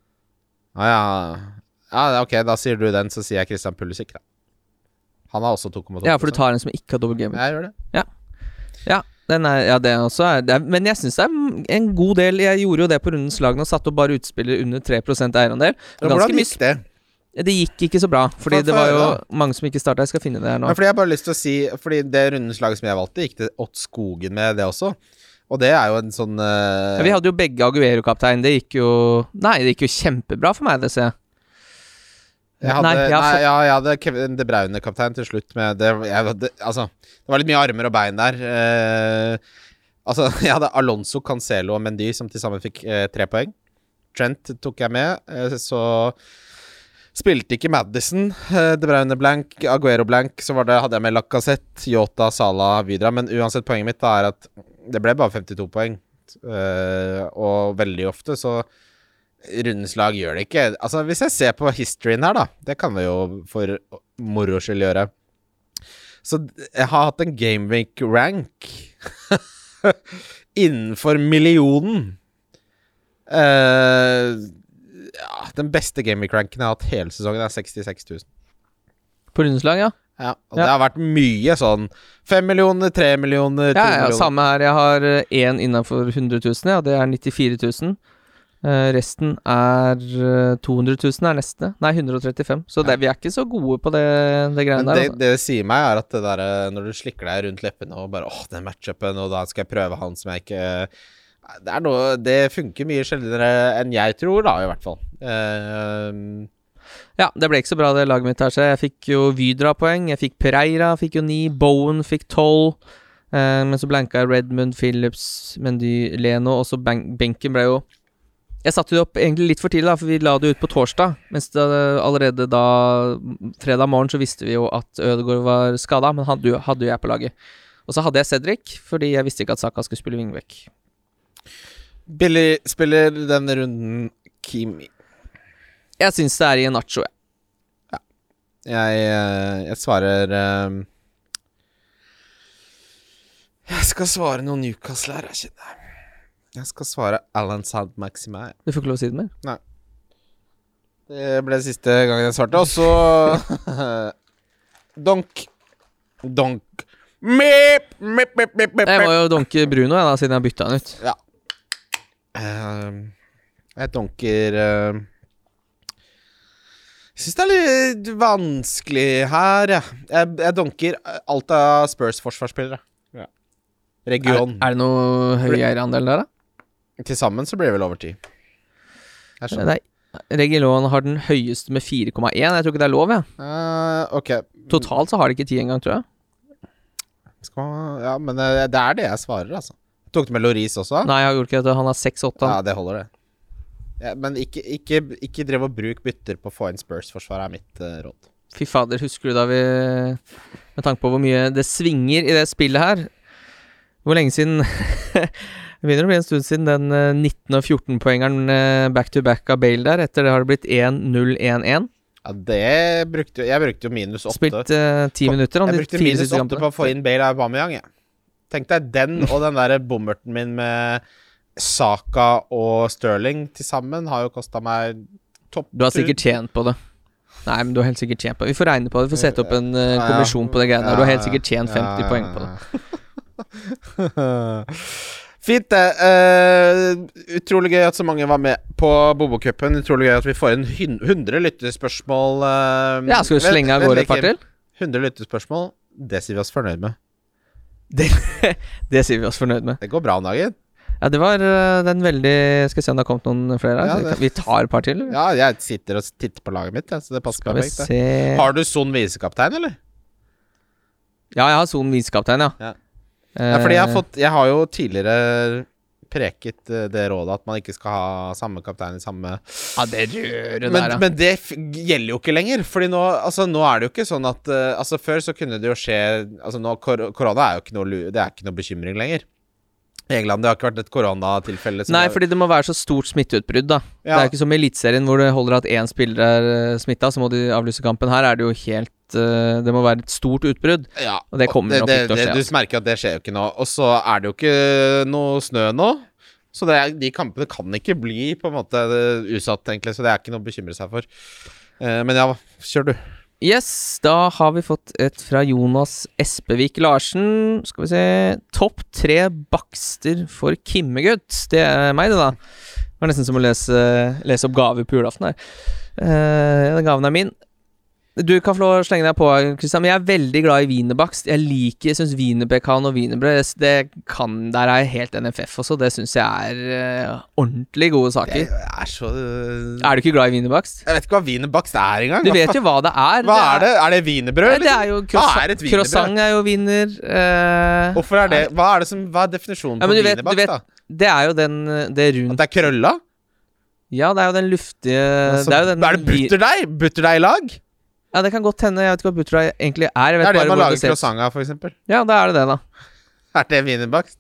Ah, ja. Ja, ok, da sier du den, så sier jeg Christian Pulisic, da. Han har også 2,2 Ja, for du tar en som ikke har dobbel game. Jeg gjør det. Den er, ja, det også er det er, Men jeg syns det er en god del Jeg gjorde jo det på rundens lag og satte opp bare utspillere under 3 eierandel. Hvordan gikk det? Det gikk ikke så bra, fordi det var jo mange som ikke starta. Jeg skal finne det her nå. Men fordi jeg bare lyst til å si Fordi det rundens lag som jeg valgte, gikk det åt skogen med det også. Og det er jo en sånn uh... Ja, vi hadde jo begge Aguero-kaptein. Det gikk jo Nei, det gikk jo kjempebra for meg, det ser jeg. Jeg hadde, Nei, nei, jeg har fått- ja, jeg hadde Kevin De Braune-kaptein til slutt med det, jeg, det, Altså, det var litt mye armer og bein der. Eh, altså, jeg hadde Alonso, Cancelo og Mendy som til sammen fikk eh, tre poeng. Trent tok jeg med, eh, så spilte ikke Madison. Eh, De Braune blank, Aguero blank. Så var det, hadde jeg med Lacassette, Yota, Salah, Vidra. Men uansett, poenget mitt da er at det ble bare 52 poeng. Eh, og veldig ofte så Rundens lag gjør det ikke. Altså, hvis jeg ser på historyen her, da Det kan vi jo for moro skyld gjøre. Så jeg har hatt en Gameweek rank innenfor millionen. Uh, ja, den beste Gameweek-ranken jeg har hatt hele sesongen, er 66 000. På rundens lag, ja. Ja, og Ja. det har vært mye sånn 5 millioner, 3 millioner, to Ja, ja, millioner. samme her. Jeg har én innafor 100 000, ja. Det er 94 000. Eh, resten er eh, 200 000 er neste. Nei, 135. Så det, vi er ikke så gode på det, det greiene Men der. det, Altså. det det sier meg, er at det der, eh, når du slikker deg rundt leppene og bare åh, den matchupen, og da skal jeg prøve han som jeg ikke Det er noe Det funker mye sjeldnere enn jeg tror, da, i hvert fall. Uh, Ja, det ble ikke så bra, det laget mitt her. Så jeg fikk jo Vydra-poeng. Jeg fikk Pereira, fikk jo ni. Bowen fikk tolv. Eh, men så blanka jeg Redmond, Phillips, Mendy, Leno, og så ben benken ble jo Jeg satte det opp egentlig litt for tidlig, da, for vi la det ut på torsdag. Mens det, allerede da fredag morgen så visste vi jo at Ødegaard var skada, men han hadde jo jeg på laget. Og så hadde jeg Cedric, fordi jeg visste ikke at Saka skulle spille vingbekk. Billy spiller denne runden Kimi. Jeg syns det er i en nacho, jeg. Jeg, eh, jeg svarer um Jeg skal svare noe Newcastle her, jeg kjenner Jeg skal svare Alan Sand Maxime. Du får ikke lov å si det mer. Det ble siste gangen jeg svarte. Og så Donk. Donk. Mip, mip, mip, mip, mip, Jeg må jo donke Bruno, jeg, da, siden jeg bytta han ut. Eh, jeg donker uh, Jeg syns det er litt vanskelig her, jeg. Jeg, jeg donker alt av Spurs forsvarsspillere. Ja. Region. er det noe høyere andel der, da? Til sammen så blir det vel over ti. Jeg. Nei. Regilon har den høyeste med 4,1. Jeg tror ikke det er lov, jeg. Uh, okay. Totalt så har de ikke 10 engang, tror jeg. Man, ja, men eh, det er det jeg svarer, altså. Tok du med Loris også? Nei, jeg gjorde ikke det. Han har 6,8. Ja, det holder, det. Ja, men ikke, ikke, ikke drev og bruk bytter på å få inn Spurs-forsvaret, er mitt uh, råd. Fy fader, husker du da vi Med tanke på hvor mye det svinger i det spillet her Hvor lenge siden Det begynner å bli en stund siden den eh, 19- og 14-poengeren eh, back to back av Bale der. Etter det har det blitt 1-0-1-1. Ja, det brukte jo Jeg brukte jo minus åtte. Spilt ti uh, minutter. Han, Jeg brukte minus åtte på å få inn Bale Aubameyang, jeg. Tenk deg den og den der bommerten min med Saka og Sterling til sammen har jo kosta meg topp Du har sikkert tjent på det. Nei, men du har helt sikkert tjent på det. Vi får regne på det. Vi får sette opp en uh, kommisjon på det greiene der. Du har helt sikkert tjent 50 poeng på det. Fint, det. Uh, utrolig gøy at så mange var med på Bobokupen. Utrolig gøy at vi får inn hun- 100 lyttespørsmål. Uh, Ja, skal vi slenge av gårde et par til? 100 lyttespørsmål. Det sier vi oss fornøyd med. Det, det sier vi oss fornøyd med. Det går bra om dagen. Ja, det var eh, den veldig Skal vi se om det har kommet noen flere her. Ja, vi tar et par til. eller? Ja, jeg sitter og titter på laget mitt, ja, så det passer perfekt. Har du Son visekaptein, eller? Ja, jeg har Son visekaptein, ja. Ja. Ja, fordi jeg har Eh, fått Jeg har jo tidligere preket eh, det rådet at man ikke skal ha samme kaptein i samme Ja, det røret men, der, ja. men det gjelder jo ikke lenger. Fordi nå, altså, nå er det jo ikke sånn at uh, Altså Før så kunne det jo skje Altså nå, kor Korona er jo ikke noe, det er ikke noe bekymring lenger. England det har ikke vært et koronatilfelle. Nei, er- fordi det må være så stort smitteutbrudd, da. Det Ja. er ikke som i Eliteserien hvor det holder at én spiller er smitta, så må de avlyse kampen. Her er det jo helt Det må være et stort utbrudd. ja, og det kommer nok ikke til å skje, Du altså. merker at det skjer jo ikke nå. Og så er det jo ikke noe snø nå. Så det er, de kampene kan ikke bli på en måte usatt, egentlig. Så det er ikke noe å bekymre seg for. Eh, men ja, kjør du. Yes, da har vi fått et fra Jonas Espevik Larsen. Skal vi se Topp tre bakster for Kimmegutt. Det er meg, det, da. Det var nesten som å lese, lese opp gave på julaften her. Uh, gaven er min. Du kan få lov å slenge deg på, Kristian, men jeg er veldig glad i wienerbakst. Jeg liker, jeg syns wienerpekan og wienerbrød det kan, Der er jeg helt NFF også. Det syns jeg er uh, ordentlig gode saker. Jeg er så Er du ikke glad i wienerbakst? Jeg vet ikke hva wienerbakst er engang. Du Hva vet jo hva det er. Hva er det? Er det wienerbrød? Det liksom? er jo croissant. er wienerbrød? croissant er jo wiener. Uh, Hvorfor er det Hva er det som Hva er definisjonen Ja, på du wienerbakst, da? Det er jo den det At det er krølla? Ja, det er jo den luftige Altså, Det er jo den er det butterdeig? Butterdeig i lag? Ja, det kan godt hende. Jeg vet ikke hva butterdeig egentlig er. Det er det man lager croissant av, eksempel. Ja, da er det det, da. Er det wienerbakst?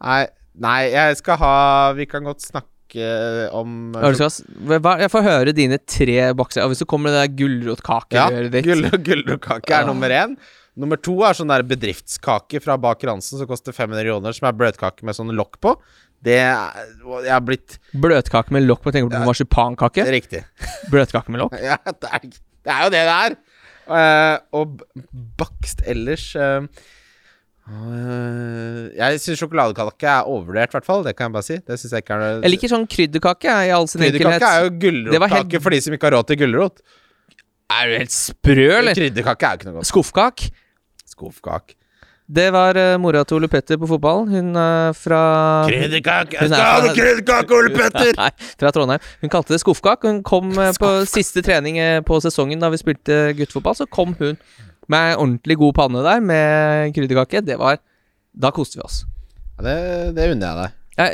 Nei, nei, jeg skal ha Vi kan godt snakke om du skal jeg får høre dine tre bakser. Hvis du kommer med det der Ja, gulrotkakehøret ditt gull, gulrotkake er Ja. nummer én. Nummer to er sånn der bedriftskake fra Baker Hansen som koster 500 kroner, som er bløtkake med sånn lokk på. Det er Jeg har blitt Bløtkake med lokk på Tenker du på marsipankake? Riktig. Bløtkake med lokk? Ja, det er, det er jo det det er. Uh, og bakst ellers uh, uh, Jeg syns sjokoladekake er overvurdert, i hvert fall. Det kan jeg bare si. Det synes jeg ikke er Jeg liker sånn krydderkake, i all sin enkelhet. Krydderkake er jo gulrotkake helt- for de som ikke har råd til gulrot. Er du helt sprø, eller? Krydderkake er jo ikke noe godt. Skuffkak? Skuffkake. Det var uh, mora til Ole Petter på fotball. Hun uh, fra Krydderkake! Hun Jeg skal ha noe krydderkake, Ole Petter! Nei, fra Trondheim. Hun kalte det skuffkak. Hun kom uh, på siste trening på sesongen da vi spilte guttefotball. Så kom hun med ordentlig god panne der med krydderkake. Det var Da koste vi oss. Ja, det, det unner jeg deg. Ja,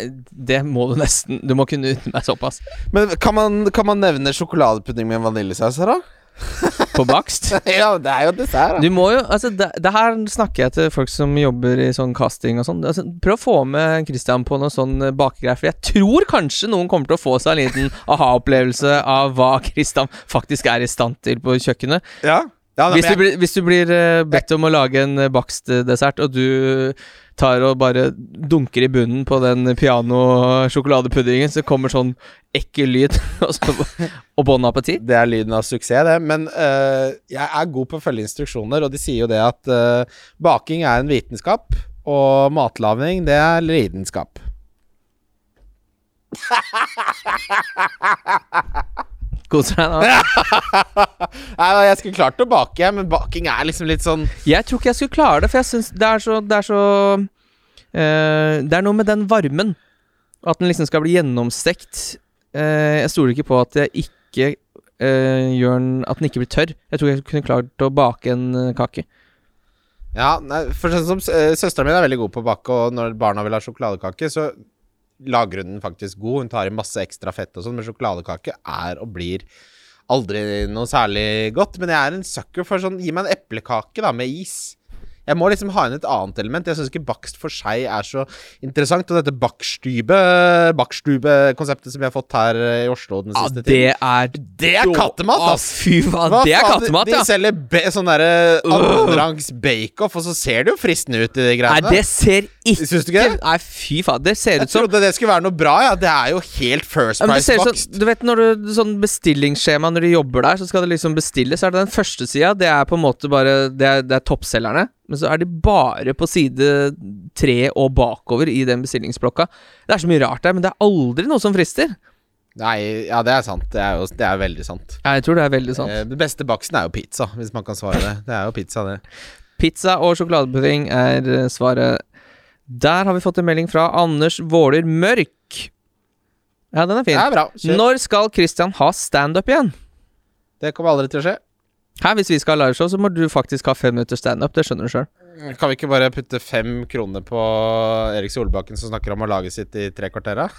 det må du nesten Du må kunne unne meg såpass. Men kan man, kan man nevne sjokoladepudding med vaniljesaus her, da? På bakst. ja, det er jo dessert, Du må jo, altså det, det her snakker jeg til folk som jobber i sånn casting og sånn. Altså, prøv å få med Christian på noe sånn eh, bakegreier, for jeg tror kanskje noen kommer til å få seg en liten aha-opplevelse av hva Christian faktisk er i stand til på kjøkkenet. Ja. ja Hvis du, jeg, blir, hvis du blir eh, bedt om å lage en uh, bakstdessert, og du tar og bare dunker i bunnen på den piano-sjokoladepuddingen, så kommer sånn ekkel lyd, og, så, og bon det er lyden av suksess, det. Men uh, jeg er god på å følge instruksjoner, og de sier jo det at uh, baking er en vitenskap, og matlaging, det er lidenskap. Koser deg nå. Nei, jeg skulle klart å bake, men baking er liksom litt sånn Jeg tror ikke jeg skulle klare det, for jeg syns det er så Det er så uh, Det er noe med den varmen. At den liksom skal bli gjennomstekt. Uh, jeg stoler ikke på at jeg ikke uh, gjør den At den ikke blir tørr. Jeg tror jeg kunne klart å bake en kake. Ja, for sånn som Søsteren min er veldig god på å bake, og når barna vil ha sjokoladekake, så lager hun den faktisk god. Hun tar i masse ekstra fett og sånn, men sjokoladekake er og blir aldri noe særlig godt. Men jeg er en sucker for sånn Gi meg en eplekake, da, med is. Jeg må liksom ha inn et annet element. Jeg syns ikke bakst for seg er så interessant. Og dette bakstube bakstube-konseptet som vi har fått her i Oslo den Ja, siste det tiden er Det er kattemat, Å, ass! fy faen, Hva det er faen, kattemat, de, ja. de selger be sånn derre annenrangs bake-off, og så ser det jo fristende ut i de Nei, det ser ikke Syns du ikke det? Nei, fy faen. Det ser ut som Jeg trodde det skulle være noe bra, ja. Det er jo helt First Ja, det Price-bakst. som, du vet når du Sånn bestillingsskjema når du jobber der, så skal det liksom bestilles. Så er det den første sida, det er på en måte bare Det er, det er toppselgerne. Men så er de bare på side tre og bakover i den bestillingsblokka. Det er så mye rart der, men det er aldri noe som frister. Nei, ja, det er sant. Det er jo det er veldig sant. Ja, jeg tror det er veldig sant. Eh, Det beste baksten er jo pizza, hvis man kan svare det. Det er jo pizza, det. Pizza og sjokoladepudding er eh, svaret. Der har vi fått en melding fra Anders Våler Mørk. Ja, den er fin. Det er bra. Kjør. Når skal Christian ha standup igjen? Det kommer aldri til å skje. Her, Hvis vi skal ha liveshow, så må du faktisk ha fem minutter standup. Det skjønner du sjøl. Kan vi ikke bare putte fem kroner på Erik Solbakken som snakker om å lage sitt i tre kvarter?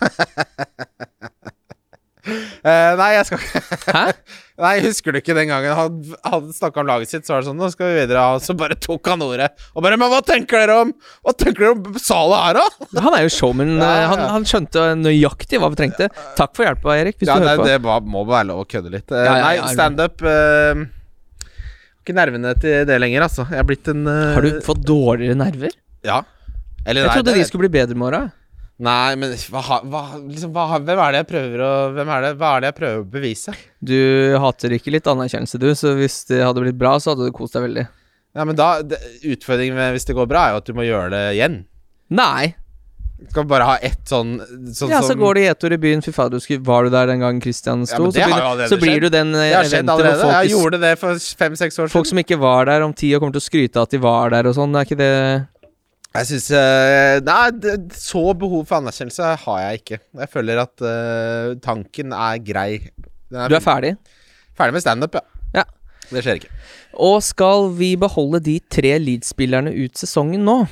Eh, nei, jeg skal ikke Hæ? Nei, husker du ikke den gangen han, han snakka om laget sitt, så var det sånn Nå skal vi videre, og så bare tok han ordet. Og bare Men hva tenker dere om Hva tenker dere om Sala her, da? Han er jo showman. Ja, ja, Han, han skjønte nøyaktig hva vi trengte. Takk for hjelpa, Erik. Hvis Ja, nei, det må, bare være lov å kødde litt. Uh, Ja, ja, nei, standup uh, Ikke nervene til det lenger, altså. Jeg er blitt en uh... Har du fått dårligere nerver? Ja. Eller Jeg nei, trodde det- de skulle bli bedre med åra. Nei, men hva, hva, liksom, hva, hvem er det jeg prøver å Hvem er det, Hva er det jeg prøver å bevise? Du hater ikke litt anerkjennelse, du, så hvis det hadde blitt bra, så hadde du kost deg veldig. Ja, men da det, Utfordringen med hvis det går bra, er jo at du må gjøre det igjen. Nei. Du vi bare ha ett sånn, sånn Ja, så som går det i ett ord i byen. Fy fader, du skulle- var du der den gangen Christian Ja, sto? det så, begynner- så blir du den eh, Det har skjedd allerede. folk, Jeg gjorde det for fem-seks år folk siden. som ikke var der om tid og kommer til å skryte av at de var der og sånn. Er ikke det Jeg syns uh, Nei, så behov for anerkjennelse har jeg ikke. Jeg føler at uh, tanken er grei. Den Du er ferdig? ferdig med standup, ja. Ja. Det skjer ikke. Og skal vi beholde de tre Leeds-spillerne ut sesongen nå?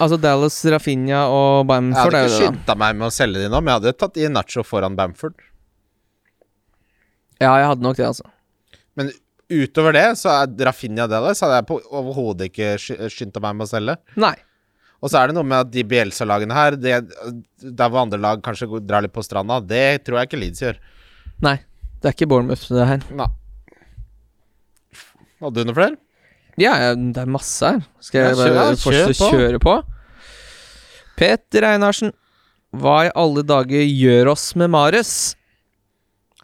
Altså Dallas, Rafinha og Bamford Jeg hadde ikke skynda meg med å selge de nå, men jeg hadde tatt i Nacho foran Bamford. Ja, jeg hadde nok det, altså. Men utover det, så er Rafinha Dallas hadde jeg på overhodet ikke sky- skynda meg med å selge. Nei. Og så er det noe med at de Bielsa-lagene her, det, der hvor andre lag kanskje drar litt på stranda, det tror jeg ikke Leeds gjør. Nei. Det er ikke Bournemouth, det her. Nei. Hadde du noe flere? Ja, ja, det er masse her. Skal jeg bare ja, fortsette å kjøre på? Peter Einarsen. Hva i alle dager gjør oss med Mares?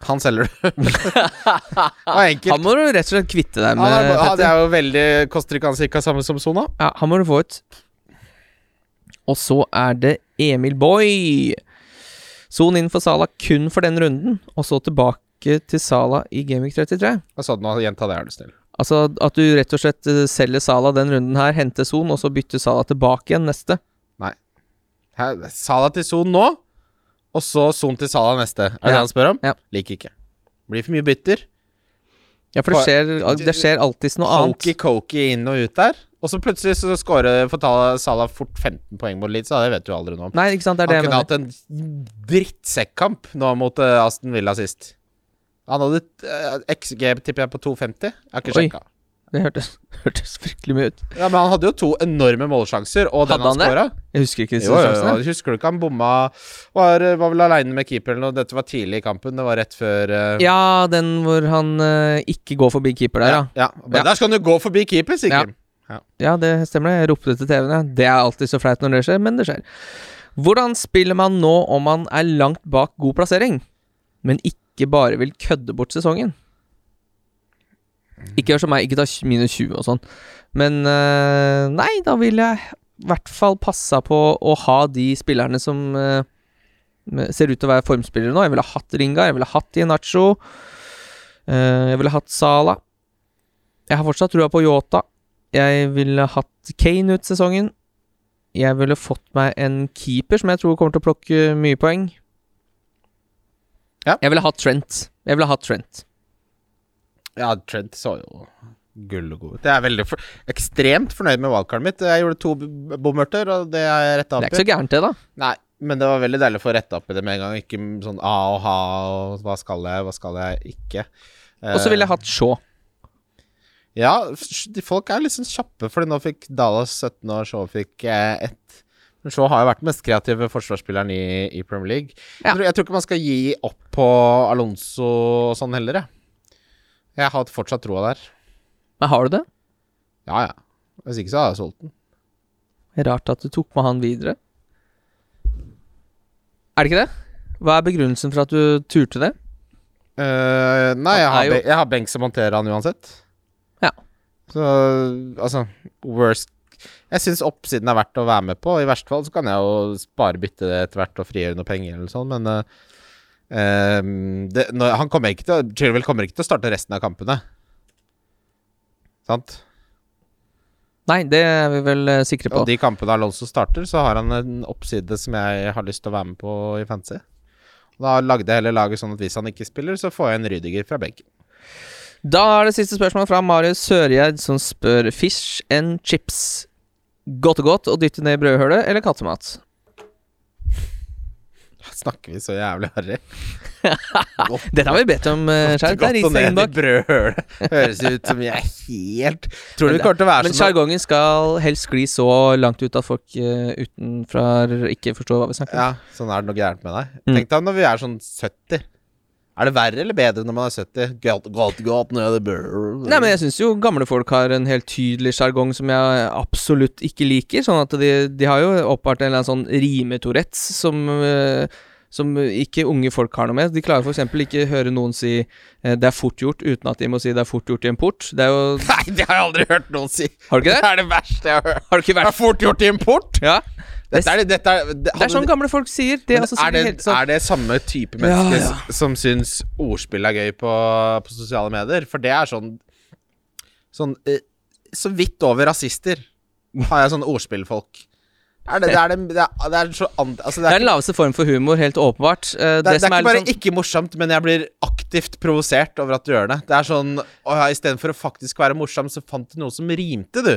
Han selger du. Han må du rett og slett kvitte deg med, han Petter. er jo veldig Koster ikke han cirka samme som Sona? Ja, han må du få ut. Og så er det Emil Boy. Son inn for Sala kun for den runden, og så tilbake til Sala i Gameweek 33. Hva sa du nå? Gjenta det, er du snill. Altså at du rett og slett eh, selger Sala den runden her, henter Son, og så bytter Sala tilbake igjen neste. Nei. Sala til Son nå, og så Son til Sala neste. Er det Ja. det han spør om? Ja. Liker ikke. Blir for mye bytter. Ja, for det skjer, det skjer alltids noe annet. Hokey-cokey inn og ut der. Og så plutselig så ta Salah fort 15 poeng mot Leeds, det vet du aldri noe om. Nei, ikke sant, det er det Han kunne hatt en drittsekkamp nå mot eh, Aston Villa sist. Han hadde uh, XG, tipper jeg, på 2,50. Jeg har ikke sjekka. Det hørtes, hørtes fryktelig mye ut. Ja, men han hadde jo to enorme målsjanser, og den Hadde han han det? skåra. Jeg husker ikke disse Jo, jo, jo, husker du ikke han bomma Var, var vel aleine med keeper og. Dette var tidlig i kampen. Det var rett før uh... Ja, den hvor han uh, ikke går forbi keeper der, ja. ja. Men Ja. der skal han jo gå forbi keeper, sikkert. Ja, det stemmer det. Jeg ropte til TV-en. ja. Det er alltid så flaut når det skjer, men det skjer. Hvordan spiller man nå om man er langt bak god plassering, men ikke bare vil kødde bort sesongen? Ikke gjør som meg, ikke ta minus 20 og sånn. Men uh, nei, da vil jeg i hvert fall passa på å ha de spillerne som uh, ser ut til å være formspillere nå. Jeg ville hatt Ringa, jeg ville hatt Inacho. Uh, jeg ville hatt Sala. Jeg har fortsatt trua på Yota. Jeg ville hatt Kane ut sesongen. Jeg ville fått meg en keeper som jeg tror kommer til å plukke mye poeng. Ja. Jeg ville hatt Trent. Jeg ville hatt Trent. Ja, Trent så jo gull og god ut. Jeg er veldig for, ekstremt fornøyd med wildcardet mitt. Jeg gjorde to bomørter, bommerter, og det har jeg retta Det er ikke så gærent, det, da. Nei, men det var veldig deilig å få retta opp i det med en gang. Ikke sånn a og ha og hva skal jeg, hva skal jeg ikke. Og så ville jeg hatt Shaw. Ja, folk er sånn kjappe, Fordi nå fikk Dallas 17 år, Shaw fikk eh, ett. Men Shaw har jo vært den mest kreative forsvarsspilleren i, i Premier League. Ja. Jeg, tror, jeg tror ikke man skal gi opp på Alonso og sånn heller, jeg. Jeg har fortsatt troa der. Men har du det? Ja, ja. Hvis ikke så har jeg solgt den. Rart at du tok med han videre. Er det ikke det? Hva er begrunnelsen for at du turte det? Uh, nei, jeg har, jeg har Benk som håndterer han uansett. Ja. Så altså Worst Jeg syns oppsiden er verdt å være med på. I verste fall så kan jeg jo spare bytte det etter hvert og frigjøre noe penger eller sånn, men ehm, det, når, han kommer ikke til Chilwell kommer ikke til å starte resten av kampene. Sant? Nei, det er vi vel eh, sikre på. Og de kampene Alonso starter, så har han en oppside som jeg har lyst til å være med på i fantasy. Da lagde jeg heller laget sånn at hvis han ikke spiller, så får jeg en Rydiger fra benken. Da er det siste spørsmål fra Marius Sørgjerd, som spør Fish and chips. Godt og godt å dytte ned i brødhølet eller kattemat? Snakker vi så jævlig harry? Dette har vi bedt om uh, sjøl. Det er og i innbak. brødhølet. Høres ut som jeg er helt Tror du det kommer til å være Men sånn sjargongen skal helst skli så langt ut at folk uh, utenfra ikke forstår hva vi snakker om. Ja, sånn er det noe gærent med deg. Mm. Tenk deg når vi er sånn 70. Er det verre eller bedre når man er 70? God, God, God. Nei, men jeg syns jo gamle folk har en helt tydelig sjargong som jeg absolutt ikke liker. Sånn at de, de har jo oppart en eller annen sånn rimetourettes som eh, som ikke unge folk har noe med. De klarer f.eks. ikke høre noen si eh, 'det er fort gjort' uten at de må si 'det er fort gjort i en port'. Det er jo Nei, det har jeg aldri hørt noen si. Har du ikke det? Det er det verste jeg har hørt. Har du ikke Det er fort gjort i en port? Ja. Dette er, det- dette er, det, Det er sånn gamle folk sier. Det er, altså er, det, helt sånn er det samme type mennesker Ja, ja. som syns ordspill er gøy på, på sosiale medier? For det er sånn Sånn eh, Så vidt over rasister har jeg sånne ordspillfolk. Er det, det, er det, det, er, det er så and, altså det Det er, den laveste form for humor, helt åpenbart. Eh, det, det er ikke bare sånn- ikke morsomt, men jeg blir aktivt provosert over at du gjør det. Det er sånn istedenfor å faktisk være morsom, så fant du noe som rimte, du.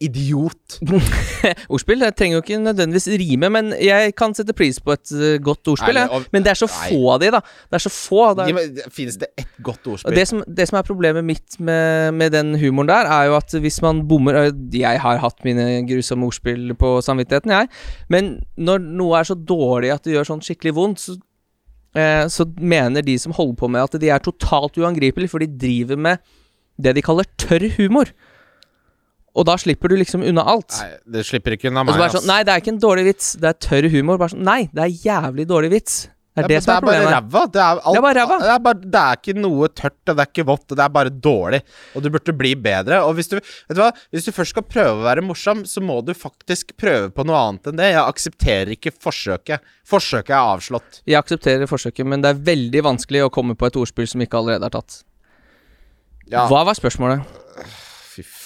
Idiot. Ordspill det trenger jo ikke nødvendigvis rime, men jeg kan sette pris på et eh, godt ordspill. Nei, og- Men det er så nei. få av de, da. Det er så få. Det er, Finnes det ett godt ordspill? det som, det som er problemet mitt med, med den humoren der, er jo at hvis man bommer øh, Jeg har hatt mine grusomme ordspill på samvittigheten, jeg. Men når noe er så dårlig at det gjør sånn skikkelig vondt, så, eh, så mener de som holder på med at de er totalt uangripelige, for de driver med det de kaller tørr humor. Og da slipper du liksom unna alt. Nei, det slipper ikke unna meg. bare sånn, Nei, det er ikke en dårlig vits. Det er tørr humor. Bare sånn, Nei, det er jævlig dårlig vits. Det er det, som er bare problemet. ræva. Det er, alt, Det er bare ræva. Det er, bare, det er ikke noe tørt, og det er ikke vått, og det er bare dårlig. Og du burde bli bedre. Og hvis du, vet du hva? Hvis du først skal prøve å være morsom, så må du faktisk prøve på noe annet enn det. Jeg aksepterer ikke forsøket. Forsøket er avslått. Jeg aksepterer forsøket, men det er veldig vanskelig å komme på et ordspill som ikke allerede er tatt. Ja, Hva var spørsmålet?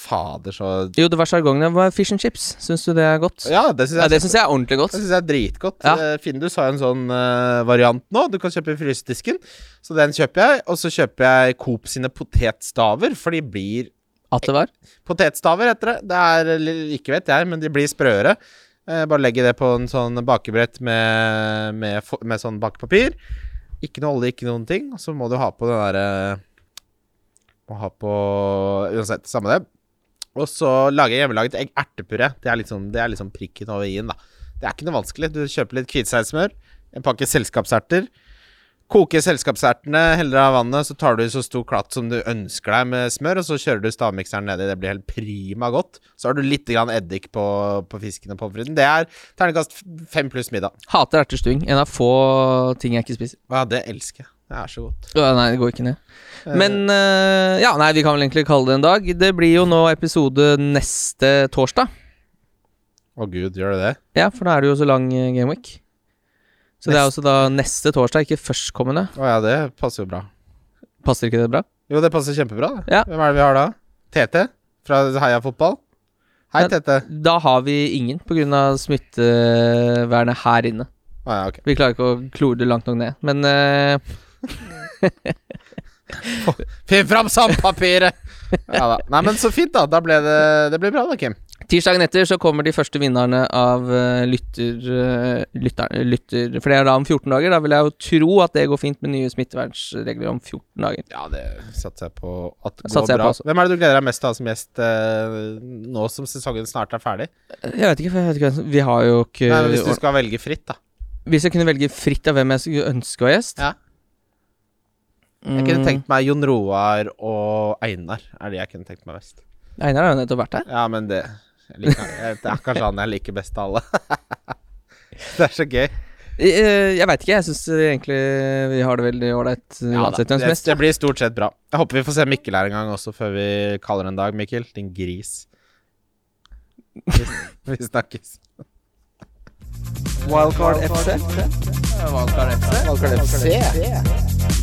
Fader, så Jo, det var sjargongen. Hva er Fish and chips? Syns du det er godt? Ja, det syns Ja, jeg, det syns jeg er ordentlig godt. det synes jeg er dritgodt. Ja. Eh, Findus har en sånn uh, variant nå. Du kan kjøpe i frysedisken. Så den kjøper jeg. Og så kjøper jeg Coop sine potetstaver, for de blir At det var? Potetstaver heter det. Det er Ikke vet jeg, men de blir sprøere. Uh, bare legge det på en sånn bakebrett med, med, med sånn bakepapir. Ikke noe olje, ikke noen ting. Og så må du ha på den derre Må ha på Uansett, samme det. Og så lager jeg hjemmelaget egg ertepuré. Det er liksom, det er liksom prikken over i-en, da. Det er ikke noe vanskelig. Du kjøper litt hvitseigsmør, en pakke selskapserter. Koker selskapsertene, heller av vannet, så tar du så stor klatt som du ønsker deg med smør, og så kjører du stavmikseren nedi. Det blir helt prima godt. Så har du litt grann eddik på, på fisken og pommes fritesen. Det er terningkast fem pluss middag. Hater ertestuing. En av få ting jeg ikke spiser. Ja, det elsker jeg. Det er så godt. Ja, nei, det går ikke ned. Men uh, Ja, nei, vi kan vel egentlig kalle det en dag. Det blir jo nå episode neste torsdag. Å gud, gjør det det? Ja, for da er det jo så lang eh, gameweek. Så det er også da neste torsdag, ikke førstkommende. Å ja, det passer jo bra. Passer ikke det bra? Jo, det passer kjempebra. Da. Ja. Hvem er det vi har da? Tete fra Heia Fotball. Hei. Tete. Da har vi ingen pga. smittevernet her inne. Å ja, ok. Vi klarer ikke å klore det langt nok ned. Men eh, Finn fram sandpapiret! ja da. Nei, men så fint, da. Da ble det, det ble bra, da, Kim. tirsdagen etter så kommer de første vinnerne av eh, lytter, eh, lytter, lytter For det er da om 14 dager. Da vil jeg jo tro at det går fint med nye smittevernsregler om 14 dager. Ja, det satser jeg på at går Satser bra. Hvem er det du gleder deg mest til å ha som gjest eh, nå som sesongen snart er ferdig? Jeg vet ikke, for jeg vet ikke Vi har jo ikke Nei, men Hvis du skal velge fritt, da. Hvis jeg kunne velge fritt av hvem jeg skulle ønske å ha gjest Ja. Jeg kunne Mm, tenkt meg Jon Roar og Einar. Er det jeg kunne tenkt meg mest. Einar har jo nettopp vært her. Ja, men det jeg liker, jeg, Det er kanskje han jeg liker best av alle. det er så gøy. Eh, Jeg veit ikke, jeg syns egentlig vi har det veldig ålreit Ja, uansett hvem som det, helst. det blir stort sett bra. Jeg håper vi får se Mikkel her en gang også, før vi kaller en dag, Mikkel. Din gris. Vi, vi snakkes. Wildcard FC. Wildcard FC.